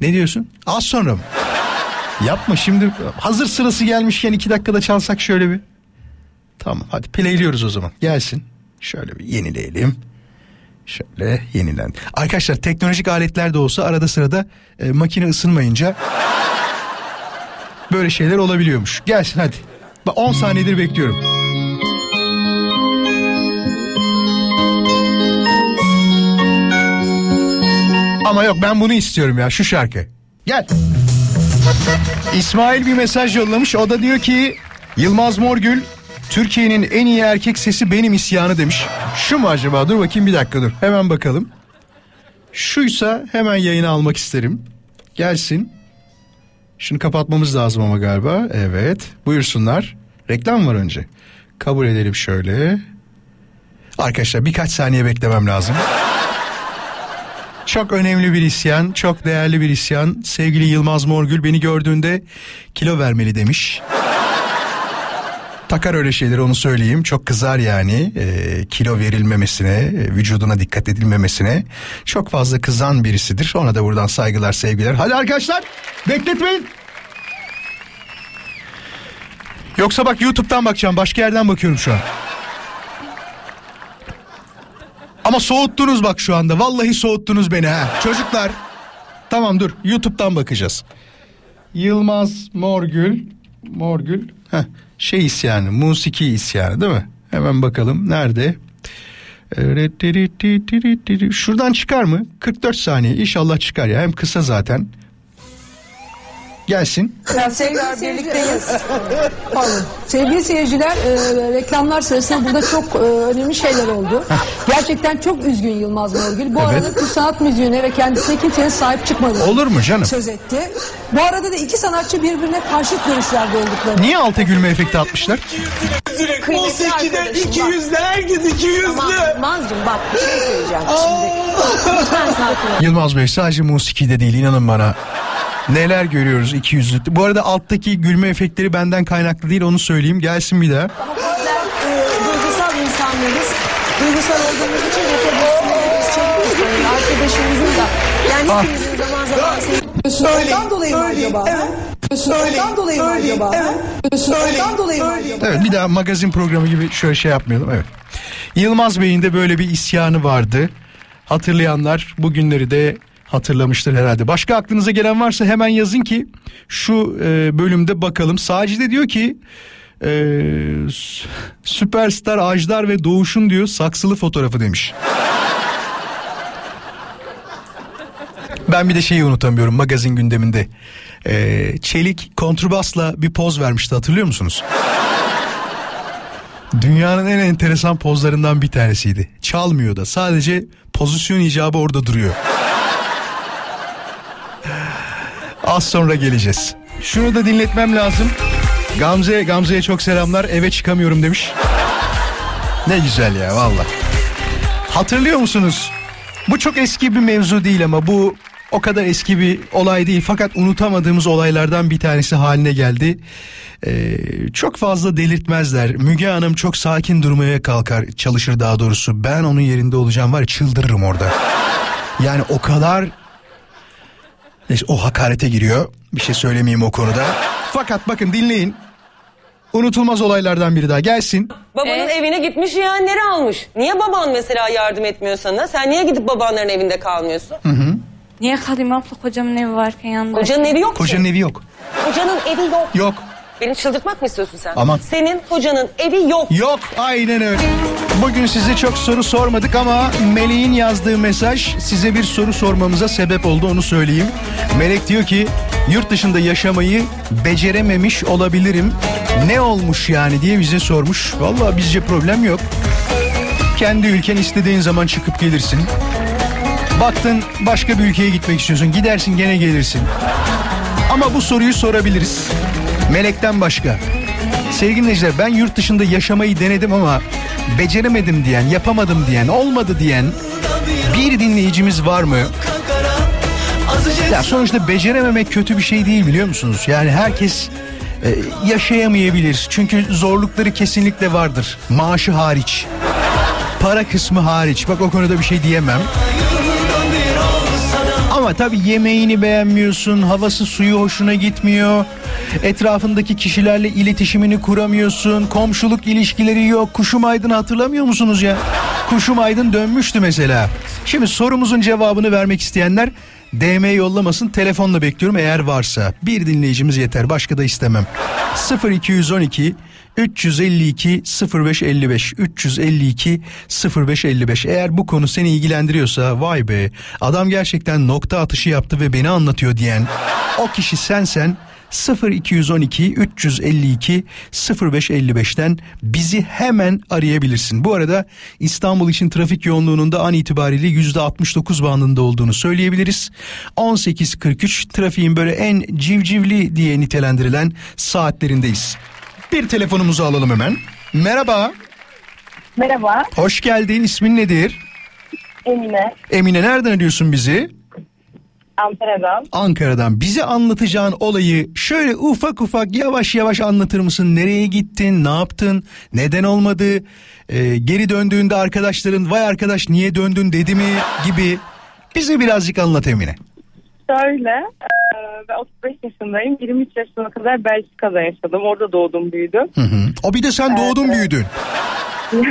Ne diyorsun? Az sonra mı? Yapma şimdi hazır sırası gelmişken iki dakikada çalsak şöyle bir. Tamam hadi playliyoruz o zaman. Gelsin. Şöyle bir yenileyelim. Şöyle yenilen. Arkadaşlar teknolojik aletler de olsa arada sırada e, makine ısınmayınca böyle şeyler olabiliyormuş. Gelsin hadi. Bak 10 saniyedir bekliyorum. Ama yok ben bunu istiyorum ya şu şarkı. Gel. İsmail bir mesaj yollamış. O da diyor ki Yılmaz Morgül Türkiye'nin en iyi erkek sesi benim isyanı demiş. Şu mu acaba? Dur bakayım bir dakika dur. Hemen bakalım. Şuysa hemen yayına almak isterim. Gelsin. Şunu kapatmamız lazım ama galiba. Evet. Buyursunlar. Reklam var önce. Kabul edelim şöyle. Arkadaşlar birkaç saniye beklemem lazım. Çok önemli bir isyan, çok değerli bir isyan. Sevgili Yılmaz Morgül beni gördüğünde kilo vermeli demiş. Takar öyle şeyleri onu söyleyeyim. Çok kızar yani Ee, kilo verilmemesine, e, vücuduna dikkat edilmemesine. Çok fazla kızan birisidir. Ona da buradan saygılar, sevgiler. Hadi arkadaşlar bekletmeyin. Yoksa bak YouTube'dan bakacağım. Başka yerden bakıyorum şu an. Ama soğuttunuz bak şu anda. Vallahi soğuttunuz beni ha. Çocuklar. Tamam dur. YouTube'dan bakacağız. Yılmaz Morgül. Morgül. Heh, şey isyanı. Musiki isyanı değil mi? Hemen bakalım. Nerede? Şuradan çıkar mı? 44 saniye. İnşallah çıkar ya. Hem kısa zaten. Gelsin. Tekrar birlikteyiz. Pardon. Sevgili seyirciler, e, reklamlar sırasında burada çok e, önemli şeyler oldu. Gerçekten çok üzgün Yılmaz Morgül. Bu Evet. arada sanat müziğine ve kendisine kimsenin sahip çıkmadı. Olur mu canım? Söz etti. Bu arada da iki sanatçı birbirine karşıt görüşlerde oldukları. Niye alta gülme efekti atmışlar? Kıymetli arkadaşım bak. herkes iki yüzlü. Yılmaz'cığım bak bir şey söyleyeceğim şimdi. Lütfen sakin ol. Yılmaz Bey sadece musikide değil inanın bana. Neler görüyoruz iki yüzlü. Bu arada alttaki gülme efektleri benden kaynaklı değil onu söyleyeyim. Gelsin bir daha. Ama bizler e, duygusal insanlarız. Duygusal olduğumuz için. Biz çekiyoruz. Yani arkadaşımızın da. Yani Ah. hepimizin zaman zaman. Ondan dolayı mı acaba? Ondan dolayı mı acaba? Ondan dolayı mı acaba? Evet bir daha magazin programı gibi şöyle şey yapmayalım. Evet. Yılmaz Bey'in de böyle bir isyanı vardı. Hatırlayanlar bugünleri de hatırlamıştır herhalde. Başka aklınıza gelen varsa hemen yazın ki şu e, bölümde bakalım. Sacide diyor ki e, süperstar Ajdar ve Doğuş'un diyor saksılı fotoğrafı demiş. Ben bir de şeyi unutamıyorum magazin gündeminde. E, Çelik kontrbasla bir poz vermişti hatırlıyor musunuz? Dünyanın en enteresan pozlarından bir tanesiydi. Çalmıyor da sadece pozisyon icabı orada duruyor. Az sonra geleceğiz. Şunu da dinletmem lazım. Gamze, Gamze'ye çok selamlar. Eve çıkamıyorum demiş. Ne güzel ya valla. Hatırlıyor musunuz? Bu çok eski bir mevzu değil ama bu o kadar eski bir olay değil. Fakat unutamadığımız olaylardan bir tanesi haline geldi. Ee, çok fazla delirtmezler. Müge Hanım çok sakin durmaya kalkar, çalışır daha doğrusu. Ben onun yerinde olacağım var çıldırırım orada. Yani o kadar Neyse o hakarete giriyor. Bir şey söylemeyeyim o konuda. Fakat bakın dinleyin. Unutulmaz olaylardan biri daha gelsin. Babanın evine gitmiş yeğenleri almış. Niye baban mesela yardım etmiyor sana? Sen niye gidip babanların evinde kalmıyorsun? Niye kalayım abla kocamın evi varken yanında? Kocanın evi yok Kocanın ki. evi yok. Kocanın evi yok. Yok. Beni çıldırtmak mı istiyorsun sen? Aman. Senin kocanın evi yok. Yok aynen öyle. Bugün size çok soru sormadık ama Melek'in yazdığı mesaj size bir soru sormamıza sebep oldu onu söyleyeyim. Melek diyor ki yurt dışında yaşamayı becerememiş olabilirim. Ne olmuş yani diye bize sormuş. Vallahi bizce problem yok. Kendi ülken istediğin zaman çıkıp gelirsin. Baktın başka bir ülkeye gitmek istiyorsun. Gidersin gene gelirsin. Ama bu soruyu sorabiliriz. Melek'ten başka. Sevgili dinleyiciler ben yurt dışında yaşamayı denedim ama beceremedim diyen, yapamadım diyen, olmadı diyen bir dinleyicimiz var mı? Ya sonuçta becerememek kötü bir şey değil biliyor musunuz? Yani herkes e, yaşayamayabilir. Çünkü zorlukları kesinlikle vardır. Maaşı hariç. Para kısmı hariç. Bak o konuda bir şey diyemem. Tabii yemeğini beğenmiyorsun, havası suyu hoşuna gitmiyor. Etrafındaki kişilerle iletişimini kuramıyorsun. Komşuluk ilişkileri yok. Kuşum Aydın hatırlamıyor musunuz ya? Kuşum Aydın dönmüştü mesela. Şimdi sorumuzun cevabını vermek isteyenler DM yollamasın. Telefonla bekliyorum eğer varsa. Bir dinleyicimiz yeter. Başka da istemem. 0212 352 0555 352 0555 eğer bu konu seni ilgilendiriyorsa vay be adam gerçekten nokta atışı yaptı ve beni anlatıyor diyen o kişi sensen 0212 352 0555'ten bizi hemen arayabilirsin. Bu arada İstanbul için trafik yoğunluğunun da an itibariyle %69 bandında olduğunu söyleyebiliriz. 18.43 trafiğin böyle en civcivli diye nitelendirilen saatlerindeyiz. Bir telefonumuzu alalım hemen. Merhaba, Merhaba, hoş geldin. İsmin nedir? Emine, Emine nereden arıyorsun bizi? Ankara'dan. Ankara'dan. Bize anlatacağın olayı şöyle ufak ufak yavaş yavaş anlatır mısın? Nereye gittin, ne yaptın, neden olmadı? Ee, geri döndüğünde arkadaşların vay arkadaş niye döndün dedi mi gibi. Bize birazcık anlat Emine. Şöyle, ben 35 yaşındayım. 23 yaşına kadar Belçika'da yaşadım. Orada doğdum, büyüdüm. Hı hı. O bir de sen doğdun büyüdün.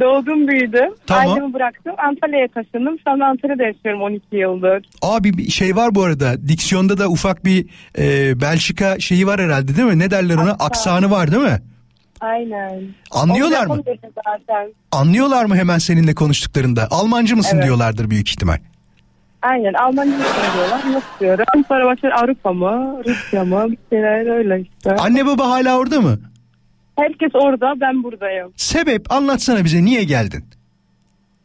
Doğdum, büyüdüm. Tamam. Ailemi bıraktım. Antalya'ya taşındım. Şu anda Antalya'da yaşıyorum 12 yıldır. Abi bir şey var bu arada. Diksiyonda da ufak bir e, Belçika şeyi var herhalde değil mi? Ne derler ona? Aksan. Aksanı var değil mi? Aynen. Anlıyorlar mı? Zaten. Anlıyorlar mı hemen seninle konuştuklarında? Almancı mısın Evet. diyorlardır büyük ihtimal. Aynen Almanca söylüyorlar. Nasıl diyorum? Sonra başlar Avrupa mı? Rusya mı? Bir şeyler öyle işte. Anne baba hala orada mı? Herkes orada ben buradayım. Sebep anlatsana bize niye geldin?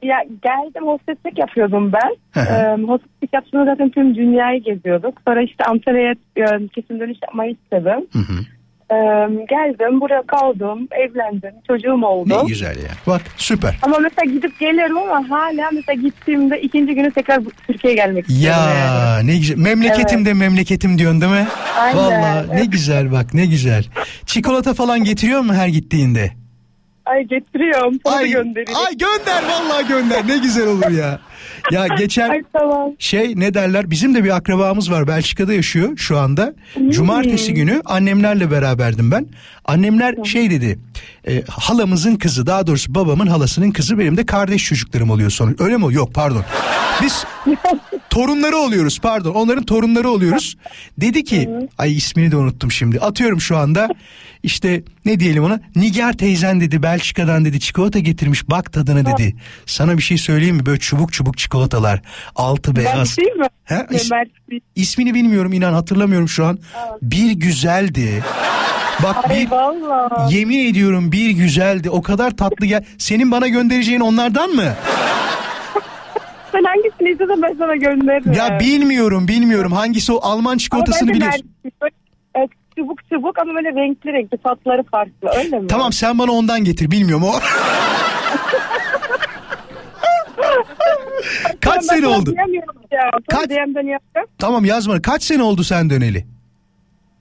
Ya geldim hosteslik yapıyordum ben. Ee, hosteslik yaptığımda zaten tüm dünyayı geziyorduk. Sonra işte Antalya'ya kesin dönüş yapmayı istedim. Hı hı. Ee, geldim buraya kaldım evlendim çocuğum oldu. Ne güzel ya. Bak süper. Ama mesela gidip gelirim ama hala mesela gittiğimde ikinci günü tekrar bu- Türkiye'ye gelmek istiyorum. yani. Ya ne güzel. Memleketim de memleketim diyorsun değil mi? Aynen, Vallahi ne güzel bak ne güzel. Çikolata falan getiriyor mu her gittiğinde? Ay getiriyorum. Sana da Ay, göndereyim. ay gönder vallahi gönder. Ne güzel olur ya. Ya geçen Ay tamam. şey ne derler bizim de bir akrabamız var Belçika'da yaşıyor şu anda. Cumartesi günü annemlerle beraberdim ben. Annemler şey dedi e, halamızın kızı daha doğrusu babamın halasının kızı benim de kardeş çocuklarım oluyor sonra. Öyle mi? Yok pardon. Biz torunları oluyoruz pardon onların torunları oluyoruz. Dedi ki ay ismini de unuttum şimdi atıyorum şu anda işte ne diyelim ona Nigar teyzen dedi Belçika'dan dedi çikolata getirmiş bak tadına dedi. Sana bir şey söyleyeyim mi böyle çubuk çubuk çikolatalar altı beyaz. değil mi? He? Ne, İs- ismini bilmiyorum inan hatırlamıyorum şu an. Bir güzeldi. Bak Ay bir valla. yemin ediyorum bir güzeldi. O kadar tatlı gel. Senin bana göndereceğin onlardan mı? Sen hangisini istiyorsan ben sana gönderirim. Ya bilmiyorum bilmiyorum hangisi o Alman çikolatasını ben biliyorsun. Böyle, e, çubuk çubuk ama böyle renkli renkli tatları farklı öyle mi? Tamam sen bana ondan getir bilmiyorum o. Kaç Ben sene oldu? Ya. Kaç-. Tamam yazma. Kaç sene oldu sen döneli?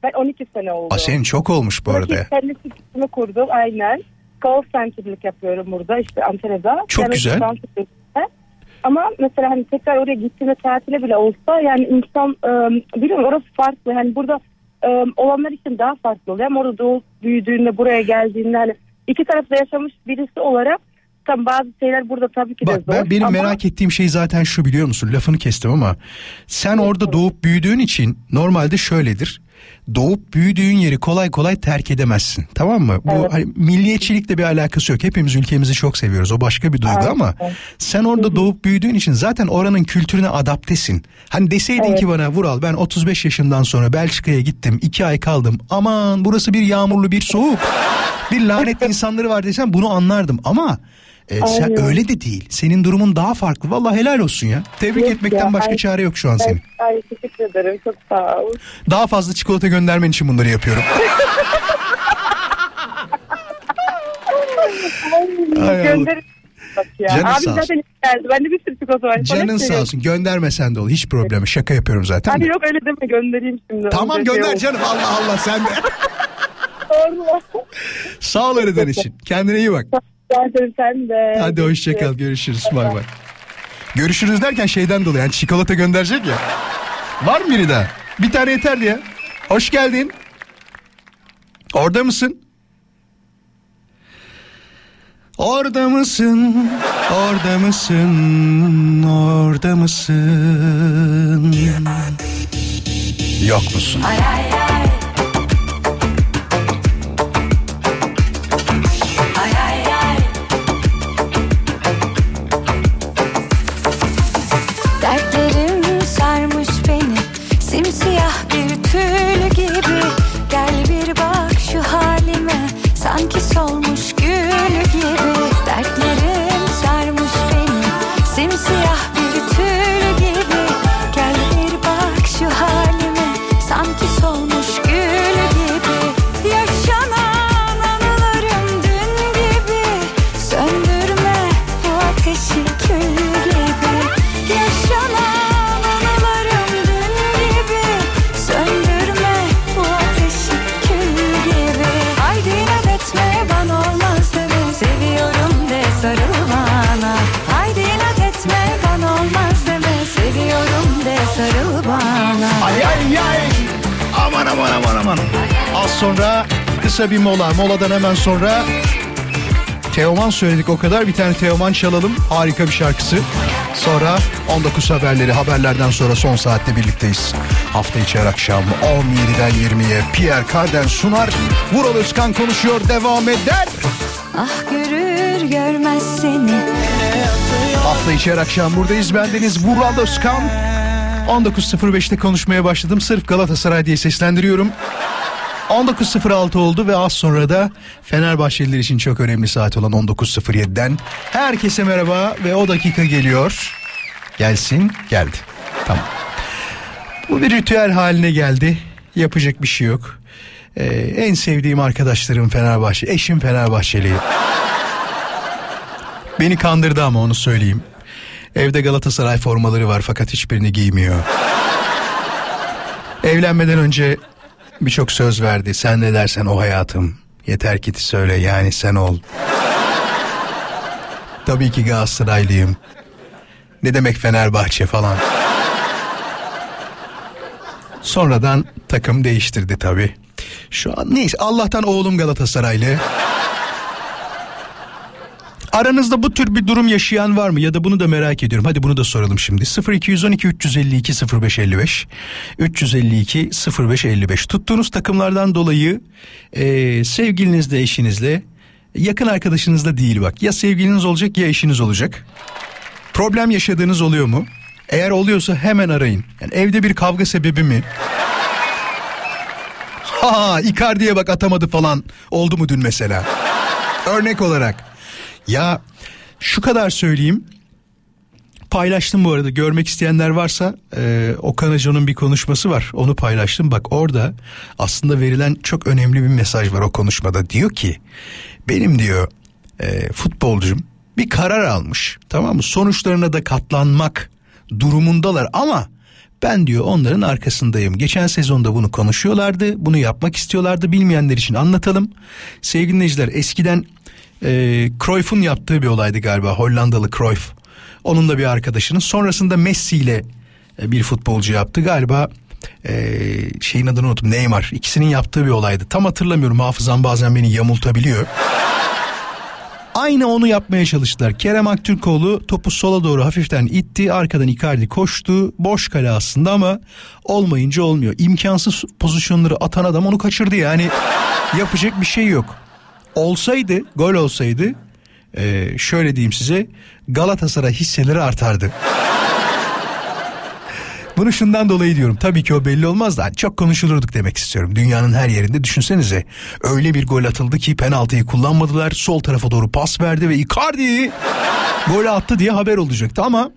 Ben 12 sene oldu. Aa, senin çok olmuş bu arada. ya. Kendi şirketimi kurdum aynen. Call center'lık yapıyorum burada işte Antalya'da. Çok Yani güzel. Ama mesela hani tekrar oraya gittiğinde tatile bile olsa yani insan e, bilmiyorum orası farklı. Hani burada e, olanlar için daha farklı oluyor. Ama orada doğup büyüdüğünde buraya geldiğinde hani iki tarafta yaşamış birisi olarak tam bazı şeyler burada tabii ki de Bak zor. ben benim ama merak ettiğim şey zaten şu biliyor musun? Lafını kestim ama sen orada doğup büyüdüğün için normalde şöyledir. Doğup büyüdüğün yeri kolay kolay terk edemezsin. Tamam mı? Bu Evet. hani milliyetçilikle bir alakası yok. Hepimiz ülkemizi çok seviyoruz. O başka bir duygu Evet, ama sen orada doğup büyüdüğün için zaten oranın kültürüne adaptesin. Hani deseydin Evet. ki bana Vural ben 35 yaşından sonra Belçika'ya gittim. 2 ay kaldım. Aman burası bir yağmurlu bir soğuk. bir lanet insanları var desem bunu anlardım ama e, sen öyle de değil. Senin durumun daha farklı. Vallahi helal olsun ya. Tebrik Yok etmekten ya, başka ay- çare yok şu an senin. Ay, ay teşekkür ederim çok sağ ol. Daha fazla çikolata göndermen için bunları yapıyorum. Ay. Gönderin. Bak ya. Canın Abi sağ zaten geldi. Bende bir sürü çikolata var. Sana Canın şey sağ olsun. Göndermesen de olur. Hiç problem. Şaka yapıyorum zaten. Abi de. yok öyle deme göndereyim şimdi. Tamam Önce şey gönder oldu. canım. Allah Allah sen de. Allah. Sağ ol aradan için. Kendine iyi bak. Zaten sen de. Hadi hoşça kal. Görüşürüz. Bay bay. Görüşürüz derken şeyden dolayı. Yani çikolata gönderecek ya. Var mı biri daha? Bir tane yeterli ya. Hoş geldin. Orada mısın? Orada mısın? Orada mısın? Orada mısın? Yok musun? Dertlerim gibi. Gel bir bak şu halime. Sanki solmuş gül gibi Aman aman aman. Az sonra kısa bir mola. Moladan hemen sonra Teoman söyledik o kadar. Bir tane Teoman çalalım. Harika bir şarkısı. Sonra 19 haberleri haberlerden sonra son saatte birlikteyiz. Hafta içi her akşam 17'den 20'ye Pierre Carden sunar. Vural Özkan konuşuyor devam eder. Ah görür görmez seni Hafta içi her akşam buradayız. Bendeniz Vural Özkan. 19.05'te konuşmaya başladım. Sırf Galatasaray diye seslendiriyorum. 19.06 oldu ve az sonra da Fenerbahçeliler için çok önemli saat olan 19.07'den herkese merhaba ve o dakika geliyor. Gelsin geldi. Tamam. Bu bir ritüel haline geldi. Yapacak bir şey yok. Ee, en sevdiğim arkadaşlarım Fenerbahçe. Eşim Fenerbahçeli. Beni kandırdı ama onu söyleyeyim. Evde Galatasaray formaları var fakat hiçbirini giymiyor. Evlenmeden önce birçok söz verdi. Sen ne dersen o hayatım. Yeter ki söyle yani sen ol. Tabii ki Galatasaraylıyım. Ne demek Fenerbahçe falan. Sonradan takım değiştirdi tabii. Şu an neyse Allah'tan oğlum Galatasaraylı. Aranızda bu tür bir durum yaşayan var mı ya da bunu da merak ediyorum. Hadi bunu da soralım şimdi. 0212 352 0555 352 0555 tuttuğunuz takımlardan dolayı e, sevgilinizle eşinizle yakın arkadaşınızla değil bak ya sevgiliniz olacak ya eşiniz olacak. Problem yaşadığınız oluyor mu? Eğer oluyorsa hemen arayın. Yani evde bir kavga sebebi mi? Ha Icardi'ye bak atamadı falan. Oldu mu dün mesela? Örnek olarak. Ya şu kadar söyleyeyim. Paylaştım bu arada görmek isteyenler varsa e, Okan Hoca'nın bir konuşması var onu paylaştım bak orada aslında verilen çok önemli bir mesaj var o konuşmada diyor ki benim diyor e, futbolcum bir karar almış tamam mı sonuçlarına da katlanmak durumundalar ama ben diyor onların arkasındayım. Geçen sezonda bunu konuşuyorlardı. Bunu yapmak istiyorlardı. Bilmeyenler için anlatalım. Sevgili dinleyiciler eskiden e, Cruyff'un yaptığı bir olaydı galiba. Hollandalı Cruyff. Onun da bir arkadaşının. Sonrasında Messi ile e, bir futbolcu yaptı. Galiba e, şeyin adını unuttum. Neymar. İkisinin yaptığı bir olaydı. Tam hatırlamıyorum. Hafızam bazen beni yamultabiliyor. Aynı onu yapmaya çalıştılar. Kerem Aktürkoğlu topu sola doğru hafiften itti. Arkadan Icardi koştu. Boş kale aslında ama olmayınca olmuyor. İmkansız pozisyonları atan adam onu kaçırdı yani. Yapacak bir şey yok. Olsaydı, gol olsaydı e, şöyle diyeyim size Galatasaray hisseleri artardı. Bunu şundan dolayı diyorum. Tabii ki o belli olmaz da çok konuşulurduk demek istiyorum. Dünyanın her yerinde düşünsenize. Öyle bir gol atıldı ki penaltıyı kullanmadılar. Sol tarafa doğru pas verdi ve Icardi gol attı diye haber olacaktı ama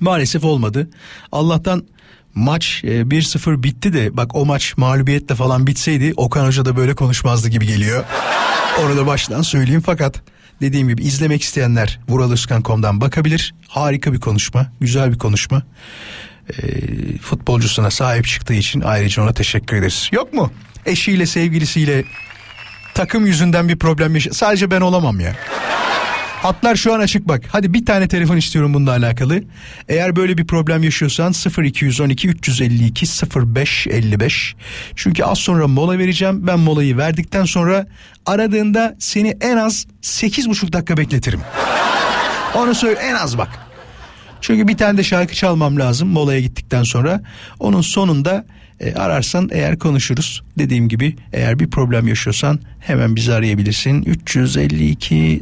maalesef olmadı. Allah'tan maç e, 1-0 bitti de bak o maç mağlubiyetle falan bitseydi Okan Hoca da böyle konuşmazdı gibi geliyor. Onu da baştan söyleyeyim fakat dediğim gibi izlemek isteyenler vuraloskan.com'dan bakabilir. Harika bir konuşma, güzel bir konuşma. E, futbolcusuna sahip çıktığı için ayrıca ona teşekkür ederiz. Yok mu? Eşiyle, sevgilisiyle takım yüzünden bir problem yaşa... Sadece ben olamam ya. Hatlar şu an açık bak. Hadi bir tane telefon istiyorum bununla alakalı. Eğer böyle bir problem yaşıyorsan 0212 352 0555. Çünkü az sonra mola vereceğim. Ben molayı verdikten sonra aradığında seni en az 8,5 dakika bekletirim. Onu söyle en az bak. Çünkü bir tane de şarkı çalmam lazım molaya gittikten sonra. Onun sonunda e, ararsan eğer konuşuruz. Dediğim gibi eğer bir problem yaşıyorsan hemen bizi arayabilirsin. 352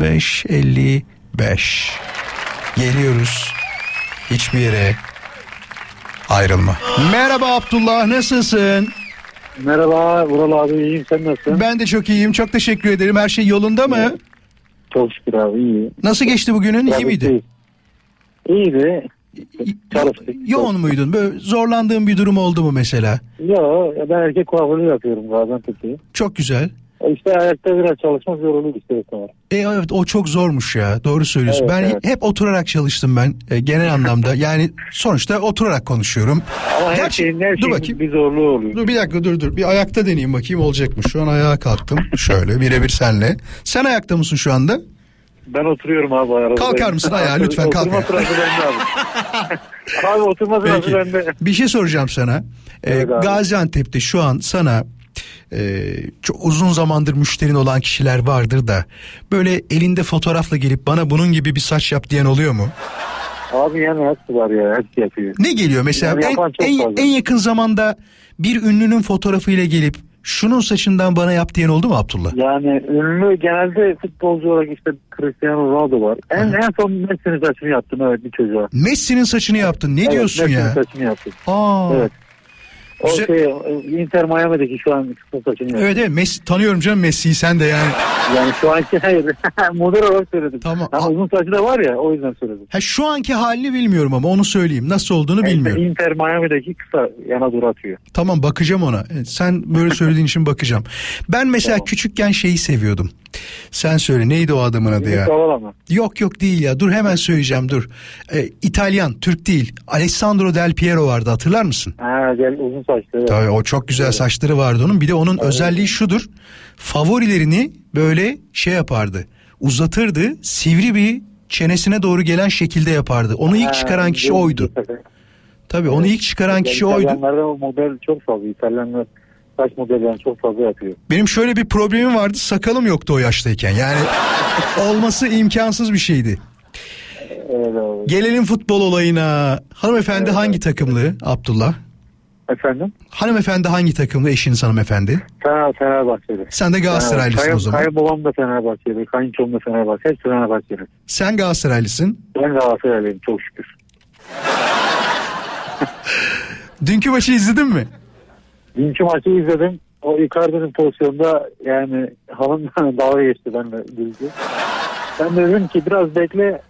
05 55. Geliyoruz. Hiçbir yere ayrılma. Merhaba Abdullah nasılsın? Merhaba Vural abi iyiyim sen nasılsın? Ben de çok iyiyim. Çok teşekkür ederim. Her şey yolunda mı? Çok şükür abi iyi. Nasıl geçti bugünün? İyi miydi? İyiydi. Çalıştık. Yoğun muydun? Böyle zorlandığın bir durum oldu mu mesela? Yo ben erkek kuaförü yapıyorum Gaziantep'te. Çok güzel. İşte ayakta biraz çalışmak yoruluyor işte sonra. E evet o çok zormuş ya. Doğru söylüyorsun. Evet, ben evet. hep oturarak çalıştım ben e, genel anlamda. Yani sonuçta oturarak konuşuyorum. Ama her Gerçi- şeyin her dur bakayım. bir zorluğu oluyor. Dur bir dakika dur dur. Bir ayakta deneyeyim bakayım olacak mı? Şu an ayağa kalktım. Şöyle birebir senle. Sen ayakta mısın şu anda? Ben oturuyorum abi arada. Kalkar mısın ayağa? Lütfen kalk Oturma ayağa. sırası bende abi. abi oturma sırası Peki. bende. Bir şey soracağım sana. Ee, Evet abi. Gaziantep'te şu an sana e, çok uzun zamandır müşterin olan kişiler vardır da böyle elinde fotoğrafla gelip bana bunun gibi bir saç yap diyen oluyor mu? Abi yani hepsi var ya hepsi yapıyor. Ne geliyor mesela Yani en, yapan çok en, fazla. en yakın zamanda bir ünlünün fotoğrafıyla gelip şunun saçından bana yap diyen oldu mu Abdullah? Yani ünlü genelde futbolcu olarak işte Cristiano Ronaldo var. En en son Messi'nin saçını yaptım evet bir çocuğa. Messi'nin saçını yaptın. Ne Evet, diyorsun Messi'nin ya? saçını yaptım. Aa. Evet. O Güzel. şey Inter Miami'deki şu an yaptım. Evet evet Messi, tanıyorum canım Messi'yi sen de yani. Yani şu anki hayır. Model olarak söyledim. Tamam. Ama uzun saçı da var ya o yüzden söyledim. Ha, şu anki halini bilmiyorum ama onu söyleyeyim. Nasıl olduğunu bilmiyorum. Inter Miami'deki kısa yana doğru atıyor. Tamam bakacağım ona. Sen böyle söylediğin için bakacağım. Ben mesela küçükken şeyi seviyordum. Sen söyle neydi o adamın adı ya? Yok yok değil ya dur hemen söyleyeceğim dur. Ee, İtalyan Türk değil. Alessandro Del Piero vardı hatırlar mısın? Ha gel uzun saçlı. Evet. Tabii o çok güzel saçları vardı onun. Bir de onun özelliği şudur. Favorilerini böyle şey yapardı. Uzatırdı. Sivri bir çenesine doğru gelen şekilde yapardı. Onu ilk çıkaran kişi oydu. Tabii onu ilk çıkaran kişi oydu. İtalyanlarda o model çok fazla. İtalyanlar saç modellerini çok fazla yapıyor. Benim şöyle bir problemim vardı. Sakalım yoktu o yaştayken. Yani olması imkansız bir şeydi. Evet abi. Gelelim futbol olayına. Hanımefendi hangi takımlı Abdullah? Efendim? Hanımefendi hangi takımlı eşiniz hanımefendi? Fener, Fenerbahçeli. Sen de Galatasaraylısın Kayın- o zaman. Kayınbabam da Fenerbahçeli. Kayınçom da Fenerbahçeli. Hepsi Fenerbahçeli. Sen Galatasaraylısın. Ben Galatasaraylıyım çok şükür. Dünkü maçı izledin mi? Dünkü maçı izledim. O Icardi'nin pozisyonda yani hanım dalga geçti benimle güldü. Ben de dedim ki biraz bekle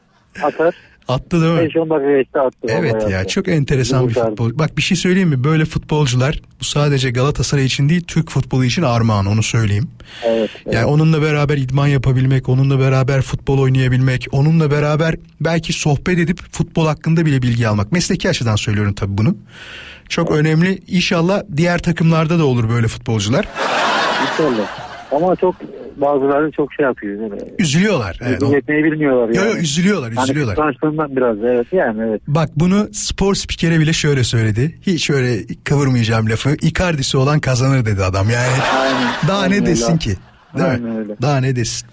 atar. Attı değil mi? 5-10 dakika geçti attı. Evet ya çok enteresan bir futbol. Bak bir şey söyleyeyim mi? Böyle futbolcular bu sadece Galatasaray için değil Türk futbolu için armağan onu söyleyeyim. Evet. Yani onunla beraber idman yapabilmek, onunla beraber futbol oynayabilmek, onunla beraber belki sohbet edip futbol hakkında bile bilgi almak. Mesleki açıdan söylüyorum tabii bunu. Çok önemli. İnşallah diğer takımlarda da olur böyle futbolcular. İnşallah. Ama çok bazıları çok şey yapıyor. Böyle. Üzülüyorlar. Evet, o- Yetmeyi bilmiyorlar Yo, yani. yo, üzülüyorlar, Hani üzülüyorlar. kıskançlığından biraz evet yani evet. Bak bunu spor spikere bile şöyle söyledi. Hiç öyle kıvırmayacağım lafı. Icardi'si olan kazanır dedi adam. Yani daha aynen ne öyle desin ki? Değil mi? Aynen öyle. Daha ne desin?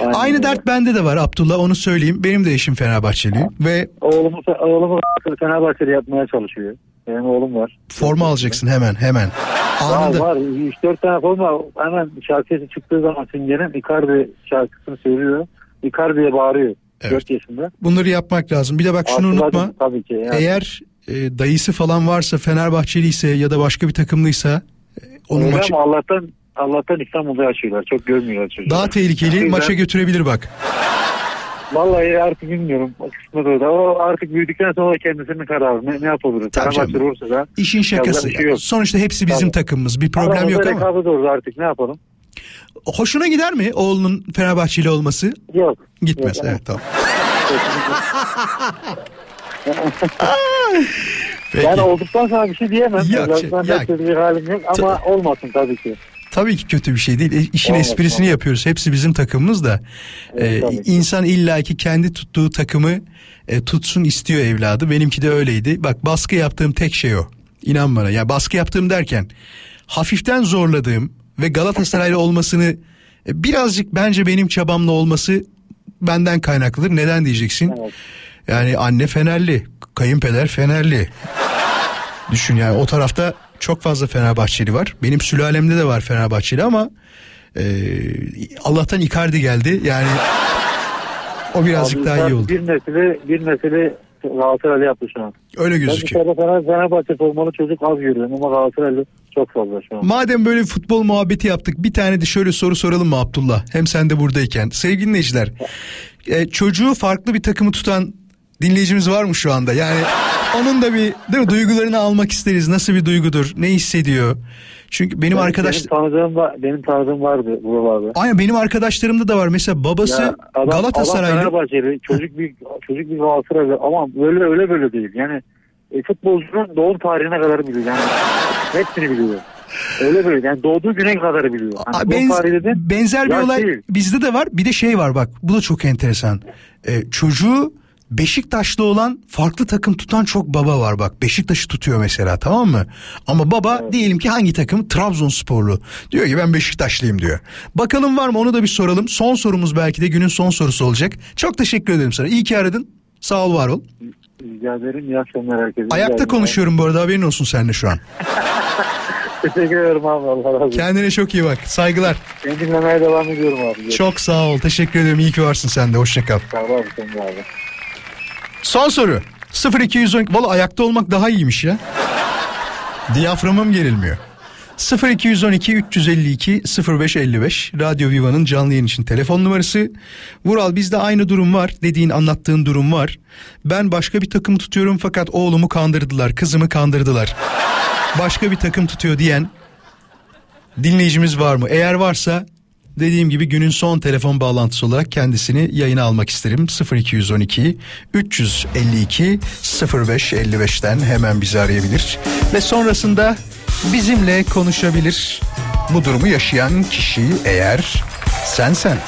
Aynen Aynı öyle. dert bende de var Abdullah onu söyleyeyim. Benim de eşim Fenerbahçeli ve Oğlumu, oğlumu Fenerbahçe'de yapmaya çalışıyor. Benim oğlum var. forma alacaksın hemen hemen. Var Anında. var 3-4 tane forma hemen şarkısı çıktığı zaman Singer'in Icardi şarkısını söylüyor. Icardi'ye bağırıyor. 4 yaşında. Bunları yapmak lazım. Bir de bak şunu Hatırladım unutma. Tabii ki. Yani. Eğer e, dayısı falan varsa Fenerbahçeli ise ya da başka bir takımlıysa e, onun Öyle maçı Allah'tan Allah'tan İstanbul'da yaşıyorlar. Çok görmüyorlar çocuğu. daha tehlikeli yüzden- maça götürebilir bak. Vallahi artık bilmiyorum. O kısmı da. O artık büyüdükten sonra kendisinin kararı. Ne, ne yapabilir? Tabii Fenerbahçe olursa da İşin şakası. şey yok. Sonuçta hepsi bizim Tabii. takımımız. Bir problem Aramızda yok ama. rekabet olur artık ne yapalım? Hoşuna gider mi oğlunun Fenerbahçeli olması? Yok. Gitmez. Yok, evet tamam. Peki. Yani olduktan sonra bir şey diyemem. Yok, Zaten şey- de bir halim yok ama olmasın tabii ki. Tabii ki kötü bir şey değil. E, İşin Olmaz, esprisini olmaz. yapıyoruz. Hepsi bizim takımımız da. Evet, E, tabii ki. insan illaki kendi tuttuğu takımı e, tutsun istiyor evladı. Benimki de öyleydi. Bak baskı yaptığım tek şey o. İnan bana. Ya baskı yaptığım derken hafiften zorladığım ve Galatasaraylı olmasını e, birazcık bence benim çabamla olması benden kaynaklıdır. Neden diyeceksin? Yani anne Fenerli, kayınpeder Fenerli. Düşün yani o tarafta çok fazla Fenerbahçeli var. Benim sülalemde de var Fenerbahçeli ama e, Allah'tan Icardi geldi. Yani o birazcık Abi daha iyi oldu. Bir nesili, bir nesili Galatasaraylı yaptı şu an. Öyle Ben gözüküyor. dışarıda Fener, Fenerbahçe formalı çocuk az görüyorum ama Galatasaraylı çok fazla şu an. Madem böyle futbol muhabbeti yaptık bir tane de şöyle soru soralım mı Abdullah? Hem sen de buradayken. Sevgili dinleyiciler e, çocuğu farklı bir takımı tutan dinleyicimiz var mı şu anda? Yani onun da bir değil mi, duygularını almak isteriz. Nasıl bir duygudur? Ne hissediyor? Çünkü benim arkadaş Benim tanıdığım, var- benim tanıdığım vardı buralarda. Aynen benim arkadaşlarımda da var. Mesela babası Ya adam, Galatasaraylı. Adam Fenerbahçeli, çocuk bir çocuk bir Galatasaraylı ama böyle öyle böyle değil. Yani e, futbolcunun doğum tarihine kadar biliyor. Yani hepsini biliyor. Öyle böyle yani doğduğu güne kadar biliyor. Hani benz- dedin, benzer bir olay değil. bizde de var. Bir de şey var bak. Bu da çok enteresan. Ee, çocuğu Beşiktaşlı olan farklı takım tutan çok baba var bak. Beşiktaş'ı tutuyor mesela tamam mı? Ama baba diyelim ki hangi takım? Trabzonsporlu. Diyor ki ben Beşiktaşlıyım diyor. Bakalım var mı onu da bir soralım. Son sorumuz belki de günün son sorusu olacak. Çok teşekkür ederim sana. İyi ki aradın. Sağ ol var ol. Rica ederim. İyi akşamlar herkese. Ayakta ederim. konuşuyorum bu arada haberin olsun seninle şu an. Teşekkür ederim abi Allah razı olsun. Kendine çok iyi bak. Saygılar. Seni dinlemeye devam ediyorum abi. Çok sağ ol. Teşekkür ederim. İyi ki varsın sen de. Hoşça kal. Sağ ol abi sen de abi. Son soru. 0210 Valla ayakta olmak daha iyiymiş ya. Diyaframım gerilmiyor. 0212 352 0555 Radyo Viva'nın canlı yayın için telefon numarası. Vural bizde aynı durum var dediğin anlattığın durum var. Ben başka bir takım tutuyorum fakat oğlumu kandırdılar kızımı kandırdılar. Başka bir takım tutuyor diyen dinleyicimiz var mı? Eğer varsa dediğim gibi günün son telefon bağlantısı olarak kendisini yayına almak isterim. 0212 352 0555'ten hemen bizi arayabilir. Ve sonrasında bizimle konuşabilir. Bu durumu yaşayan kişi eğer sensen.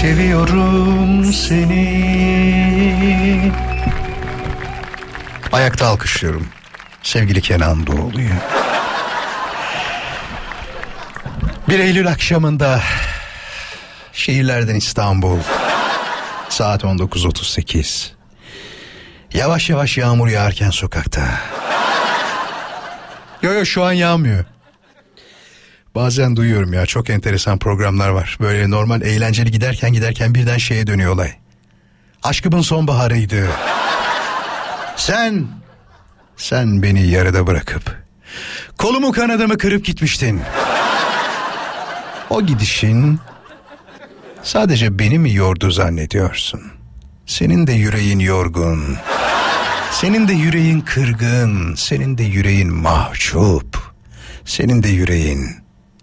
Seviyorum seni. Ayakta alkışlıyorum. Sevgili Kenan Doğulu'yu. 1 Eylül akşamında şehirlerden İstanbul saat 19.38 yavaş yavaş yağmur yağarken sokakta. Yo yo şu an yağmıyor. Bazen duyuyorum ya çok enteresan programlar var. Böyle normal eğlenceli giderken giderken birden şeye dönüyor olay. Aşkımın sonbaharıydı. Sen sen beni yarıda bırakıp kolumu kanadımı kırıp gitmiştin o gidişin sadece beni mi yordu zannediyorsun? Senin de yüreğin yorgun. Senin de yüreğin kırgın. Senin de yüreğin mahcup. Senin de yüreğin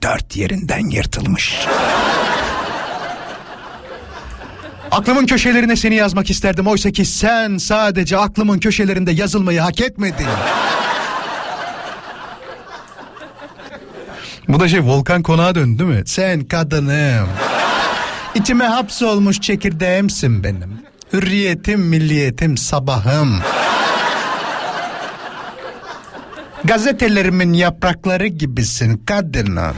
dört yerinden yırtılmış. Aklımın köşelerine seni yazmak isterdim. Oysa ki sen sadece aklımın köşelerinde yazılmayı hak etmedin. Bu da şey volkan konağa döndü değil mi? Sen kadınım. İçime hapsolmuş çekirdeğimsin benim. Hürriyetim, milliyetim, sabahım. Gazetelerimin yaprakları gibisin kadınım.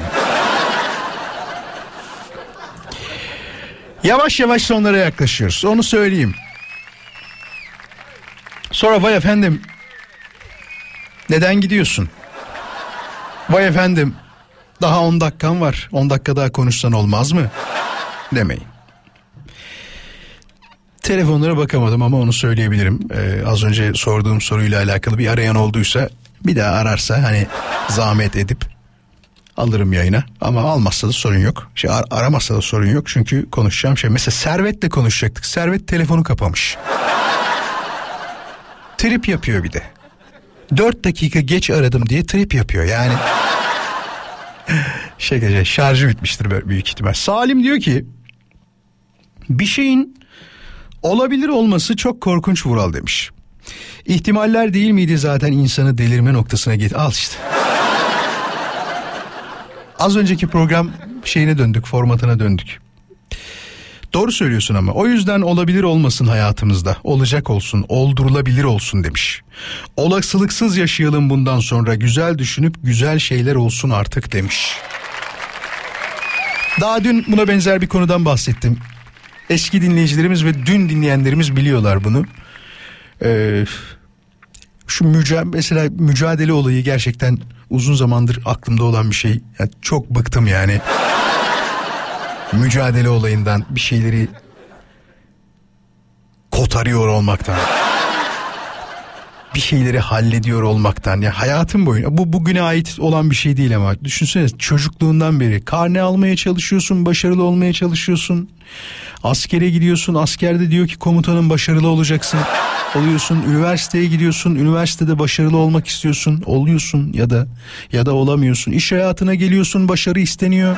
Yavaş yavaş sonlara yaklaşıyoruz. Onu söyleyeyim. Sonra vay efendim. Neden gidiyorsun? Vay efendim. Daha 10 dakikan var. 10 dakika daha konuşsan olmaz mı? Demeyin. Telefonlara bakamadım ama onu söyleyebilirim. Ee, az önce sorduğum soruyla alakalı bir arayan olduysa bir daha ararsa hani zahmet edip alırım yayına. Ama almazsa da sorun yok. Şey, ar- aramazsa da sorun yok çünkü konuşacağım şey. Mesela Servet'le konuşacaktık. Servet telefonu kapamış. trip yapıyor bir de. 4 dakika geç aradım diye trip yapıyor yani. Şaka şarjı bitmiştir büyük ihtimal. Salim diyor ki bir şeyin olabilir olması çok korkunç Vural demiş. İhtimaller değil miydi zaten insanı delirme noktasına git. Al işte. Az önceki program şeyine döndük, formatına döndük. Doğru söylüyorsun ama o yüzden olabilir olmasın hayatımızda. Olacak olsun, oldurulabilir olsun demiş. Olasılıksız yaşayalım bundan sonra. Güzel düşünüp güzel şeyler olsun artık demiş. Daha dün buna benzer bir konudan bahsettim. Eski dinleyicilerimiz ve dün dinleyenlerimiz biliyorlar bunu. Ee, şu müca mesela mücadele olayı gerçekten uzun zamandır aklımda olan bir şey. Yani çok bıktım yani. Mücadele olayından bir şeyleri kotarıyor olmaktan. bir şeyleri hallediyor olmaktan. Ya hayatım boyunca bu bugüne ait olan bir şey değil ama düşünsene çocukluğundan beri karne almaya çalışıyorsun başarılı olmaya çalışıyorsun. Askere gidiyorsun askerde diyor ki komutanın başarılı olacaksın. Oluyorsun üniversiteye gidiyorsun üniversitede başarılı olmak istiyorsun. Oluyorsun ya da ya da olamıyorsun. İş hayatına geliyorsun başarı isteniyor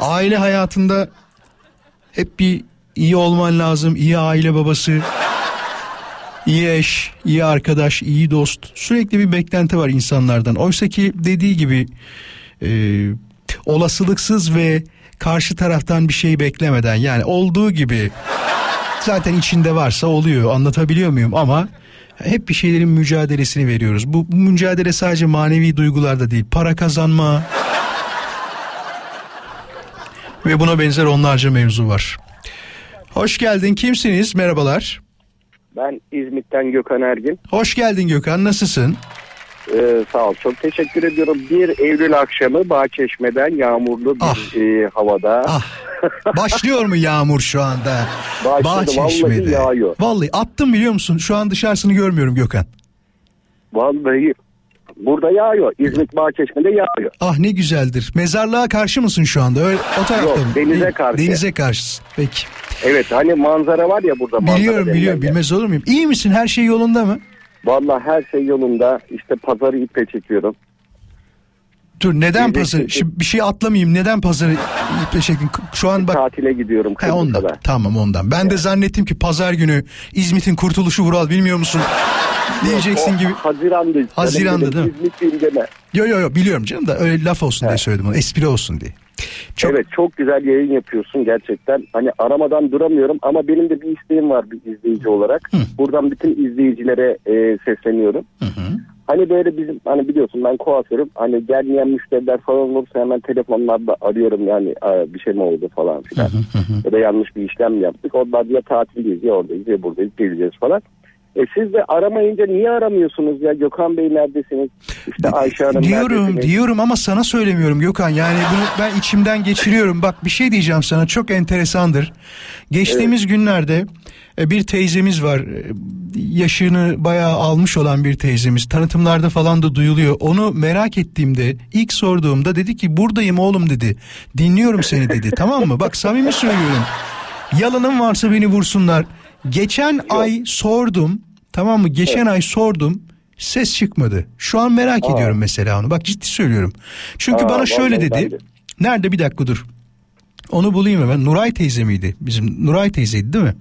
aile hayatında hep bir iyi olman lazım iyi aile babası iyi eş, iyi arkadaş, iyi dost. Sürekli bir beklenti var insanlardan. Oysa ki dediği gibi e, olasılıksız ve karşı taraftan bir şey beklemeden yani olduğu gibi zaten içinde varsa oluyor. Anlatabiliyor muyum? Ama hep bir şeylerin mücadelesini veriyoruz. Bu, bu mücadele sadece manevi duygularda değil. Para kazanma ve buna benzer onlarca mevzu var. Hoş geldin. Kimsiniz? Merhabalar. Ben İzmit'ten Gökhan Ergin. Hoş geldin Gökhan. Nasılsın? Ee, sağ ol. Çok teşekkür ediyorum. 1 Eylül akşamı Bağçeşme'den yağmurlu bir e, havada. Başlıyor mu yağmur şu anda? Başladı, vallahi yağıyor. Vallahi attım biliyor musun? Şu an dışarısını görmüyorum Gökhan. Vallahi burada yağıyor. İzmit Bağçeşme'de yağıyor. Ah ne güzeldir. Mezarlığa karşı mısın şu anda? Öyle, o tarafta Yok, mı? denize karşı. Denize karşısın. Peki. Evet hani manzara var ya burada. Biliyorum biliyorum. yer. Bilmez olur muyum? İyi misin? Her şey yolunda mı? Vallahi her şey yolunda. İşte pazarı iple çekiyorum. Dur neden Diyeceksin pazar? ki- Şimdi bir şey atlamayayım. Neden pazarı iple çektin? Şu an bak. Tatile gidiyorum He ondan. Kıbrıs'a. Tamam ondan. Ben de zannettim ki pazar günü İzmit'in kurtuluşu Vural bilmiyor musun? Diyeceksin gibi. Haziran'dı. Haziran'da Canım değil mi? İzmitliyim deme. Yo yo yo biliyorum canım da öyle laf olsun diye söyledim onu. Espri olsun diye. Evet çok güzel yayın yapıyorsun gerçekten. Hani aramadan duramıyorum ama benim de bir isteğim var bir izleyici olarak. Buradan bütün izleyicilere e, sesleniyorum. Hani böyle bizim hani biliyorsun ben kuaförüm. Hani gelmeyen müşteriler falan olursa hemen telefonlarda arıyorum yani "Aa, bir şey mi oldu falan filan. ya da yanlış bir işlem yaptık. Onlar ya tatildeyiz ya oradayız ya buradayız geleceğiz falan. E siz de aramayınca niye aramıyorsunuz ya Gökhan Bey neredesiniz? İşte Ayşe Hanım Diyorum neredesiniz? diyorum ama sana söylemiyorum Gökhan. Yani bunu ben içimden geçiriyorum. Bak bir şey diyeceğim sana çok enteresandır. Geçtiğimiz günlerde e, bir teyzemiz var. E, Yaşını bayağı almış olan bir teyzemiz. Tanıtımlarda falan da duyuluyor. Onu merak ettiğimde ilk sorduğumda dedi ki buradayım oğlum dedi. Dinliyorum seni dedi. tamam mı? Bak samimi söylüyorum. Yalanım varsa beni vursunlar. Geçen ay sordum. Tamam mı? Geçen ay sordum. Ses çıkmadı. Şu an merak Aa. ediyorum mesela onu. Bak ciddi söylüyorum. Çünkü Aa, bana şöyle dedi. de. Nerede bir dakika dur. Onu bulayım hemen. Nuray teyze miydi? Bizim Nuray teyzeydi değil mi?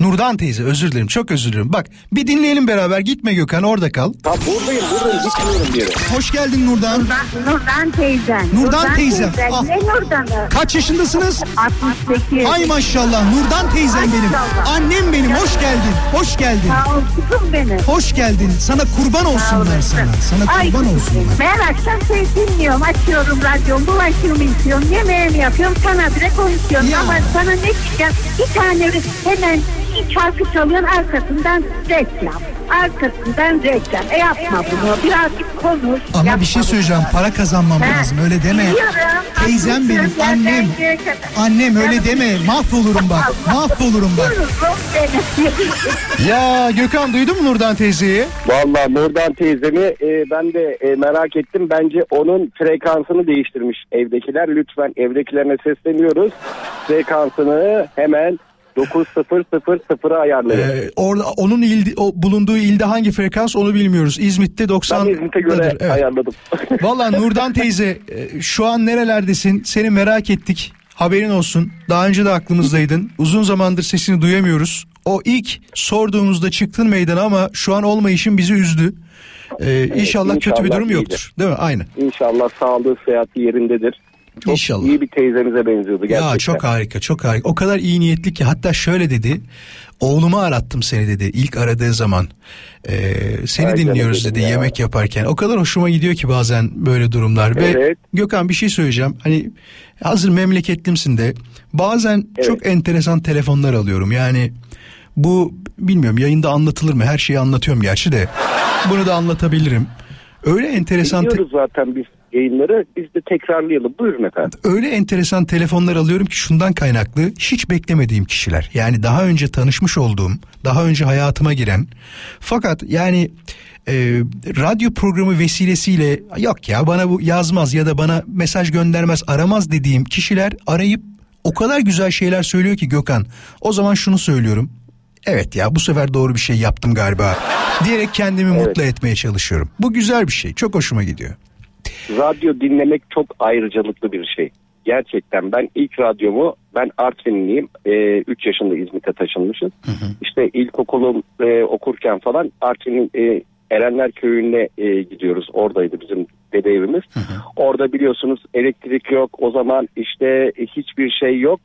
Nurdan teyze özür dilerim çok özür dilerim. Bak bir dinleyelim beraber gitme Gökhan orada kal. Tam buradayım buradayım gitmiyorum bir yere. Hoş geldin Nurdan. Nurdan teyzen. Nurdan teyzem. Ah. Ne Nurdan'ı? Kaç yaşındasınız? 68. Ay maşallah Nurdan teyzem benim. Maşallah. Annem benim hoş geldin. Hoş geldin. Sağ ol kızım benim. Hoş geldin. Sana kurban olsunlar sana. Sana Ay kurban olsunlar. Ben akşam seni dinliyorum. Açıyorum radyomu. Bulaşığımı yıkıyorum. Yemeğimi yapıyorum. Sana bile konuşuyorum. Ya. Ama sana ne diyeceğim? Bir tane hemen bir şarkı çalıyorsun. Arkasından reklam. Arkasından reklam. E yapma bunu. Birazcık konuş. Ama Yapma bir şey bunu. söyleyeceğim. Para kazanmam He. lazım. Öyle deme. Biliyorum. Teyzem benim. Annem. Annem öyle deme. Mahvolurum bak. Mahvolurum bak. Ya Gökhan duydun mu Nurdan teyzeyi? Vallahi Nurdan teyzemi e, ben de e, merak ettim. Bence onun frekansını değiştirmiş evdekiler. Lütfen evdekilerine sesleniyoruz. Frekansını hemen 9000'a ayarlayın. Ee, orada onun ildi, o bulunduğu ilde hangi frekans onu bilmiyoruz. İzmit'te 90. ben İzmit'e göre ayarladım. Valla Nurdan teyze e, şu an nerelerdesin? Seni merak ettik. Haberin olsun. Daha önce de aklımızdaydın. Uzun zamandır sesini duyamıyoruz. O ilk sorduğumuzda çıktın meydana ama şu an olmayışın bizi üzdü. Ee, inşallah, kötü bir inşallah durum iyidir. yoktur. Değil mi? Aynen. İnşallah sağlığı sıhhati yerindedir. Çok İnşallah. iyi bir teyzemize benziyordu gerçekten. Ya çok harika çok harika. O kadar iyi niyetli ki hatta şöyle dedi. Oğlumu arattım seni dedi ilk aradığı zaman. Ee, seni Ay dinliyoruz dedi ya. yemek yaparken. O kadar hoşuma gidiyor ki bazen böyle durumlar. Ve Evet. Gökhan bir şey söyleyeceğim. Hani hazır memleketlimsin de bazen çok enteresan telefonlar alıyorum. Yani bu bilmiyorum yayında anlatılır mı? Her şeyi anlatıyorum gerçi de. Bunu da anlatabilirim. Öyle enteresan te- Biliyoruz zaten biz yayınları. Biz de tekrarlayalım. Buyurun efendim. öyle enteresan telefonlar alıyorum ki şundan kaynaklı hiç beklemediğim kişiler. Yani daha önce tanışmış olduğum, daha önce hayatıma giren fakat yani e, radyo programı vesilesiyle yok ya bana bu yazmaz ya da bana mesaj göndermez aramaz dediğim kişiler arayıp o kadar güzel şeyler söylüyor ki Gökhan. O zaman şunu söylüyorum. Evet ya bu sefer doğru bir şey yaptım galiba diyerek kendimi mutlu etmeye çalışıyorum. Bu güzel bir şey. Çok hoşuma gidiyor. Radyo dinlemek çok ayrıcalıklı bir şey. Gerçekten ben ilk radyomu ben Artvinliyim. 3 yaşında İzmit'e taşınmışız. İşte ilkokulu e, okurken falan Artvin'in e, Erenler Köyü'ne e, gidiyoruz. Oradaydı bizim dede evimiz. Orada biliyorsunuz elektrik yok. O zaman işte e, hiçbir şey yok.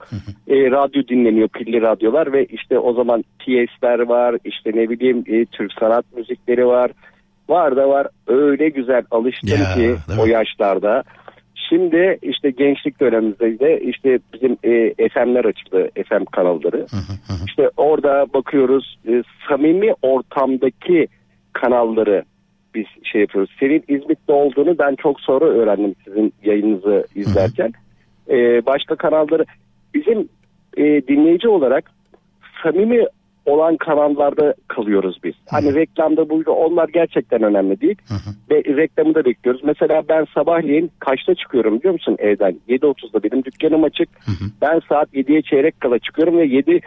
E, radyo dinleniyor pilli radyolar ve işte o zaman TS'ler var. işte ne bileyim e, Türk sanat müzikleri var. Var da var. Öyle güzel alıştım Ya, ki o yaşlarda. Şimdi işte gençlik dönemimizde de işte bizim e, FM'ler açıldı, FM kanalları. İşte orada bakıyoruz e, samimi ortamdaki kanalları biz şey yapıyoruz. Senin İzmit'te olduğunu ben çok sonra öğrendim sizin yayınınızı izlerken. Ee, başka kanalları bizim e, dinleyici olarak samimi olan kanallarda kalıyoruz biz. Hani reklamda buydu onlar gerçekten önemli değil. Ve reklamı da bekliyoruz. Mesela ben sabahleyin kaçta çıkıyorum biliyor musun evden? 7.30'da benim dükkanım açık. Ben saat 7'ye çeyrek kala çıkıyorum ve 7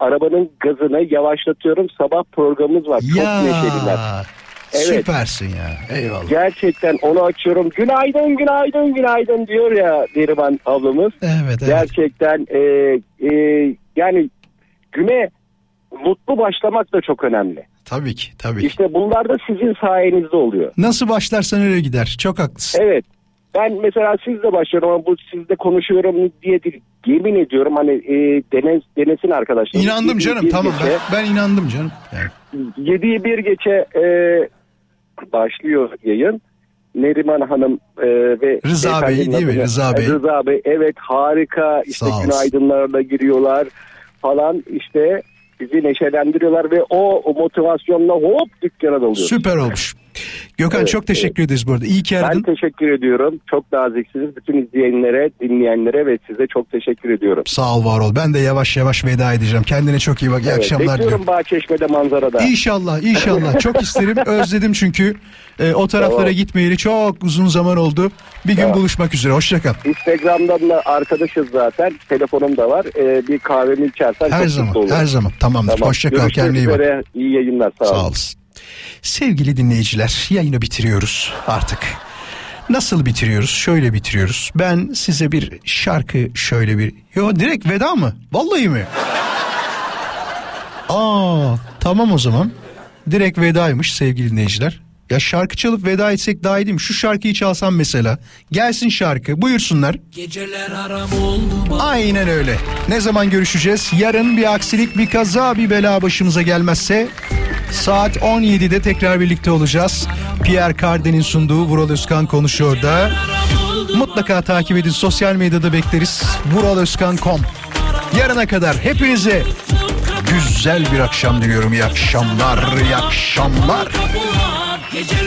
arabanın gazını yavaşlatıyorum. Sabah programımız var. Çok Ya neşeliler. Evet. süpersin ya. Eyvallah. Gerçekten onu açıyorum. Günaydın, günaydın, günaydın diyor ya Neriman ablamız. Evet, evet. Gerçekten e, e, yani güne mutlu başlamak da çok önemli. Tabii ki tabii ki. İşte bunlar da sizin sayenizde oluyor. Nasıl başlarsan öyle gider. Çok haklısın. Evet. Ben mesela sizle başlıyorum ama bu sizle konuşuyorum diye değil. Yemin ediyorum hani e, dene, denesin arkadaşlar. İnandım Yediği canım tamam gece- ben, ben inandım canım. Yani. Yediği bir geçe e, başlıyor yayın. Neriman Hanım e, ve Rıza Bey değil mi? Rıza Bey. Rıza Bey evet harika işte günaydınlarla giriyorlar falan işte bizi neşelendiriyorlar ve o, motivasyonla hop dükkana dalıyoruz. Süper olmuş. Gökhan Evet, çok teşekkür ederiz bu arada. İyi ki Ben aradın. teşekkür ediyorum. Çok naziksiniz. Bütün izleyenlere, dinleyenlere ve size çok teşekkür ediyorum. Sağ ol var ol. Ben de yavaş yavaş veda edeceğim. Kendine çok iyi bak. İyi Evet, akşamlar bekliyorum diliyorum. Bahçeşme'de manzarada. İnşallah inşallah. çok isterim. Özledim çünkü. Ee, o taraflara Tamam. gitmeyeli çok uzun zaman oldu. Bir gün Tamam. buluşmak üzere. Hoşça kal. Instagram'dan da arkadaşız zaten. Telefonum da var. Ee, bir kahvemi içersen Her çok zaman, mutlu olurum. her zaman. Tamamdır. Hoşça kal, Görüşmek kendine iyi bak. İyi yayınlar. Sağ, Sağ olun. Sevgili dinleyiciler yayını bitiriyoruz artık. Nasıl bitiriyoruz? Şöyle bitiriyoruz. Ben size bir şarkı şöyle bir... Yo direkt veda mı? Vallahi mi? Aa tamam o zaman. Direkt vedaymış sevgili dinleyiciler. Ya şarkı çalıp veda etsek daha iyi değil mi? Şu şarkıyı çalsam mesela. Gelsin şarkı buyursunlar. Geceler haram oldu Aynen öyle. Ne zaman görüşeceğiz? Yarın bir aksilik, bir kaza, bir bela başımıza gelmezse saat 17'de tekrar birlikte olacağız. Pierre Cardin'in sunduğu Vural Özkan konuşuyor da. Mutlaka takip edin. Sosyal medyada bekleriz. vuralözkan.com Yarına kadar hepinize güzel bir akşam diliyorum. İyi akşamlar, iyi akşamlar. Geceler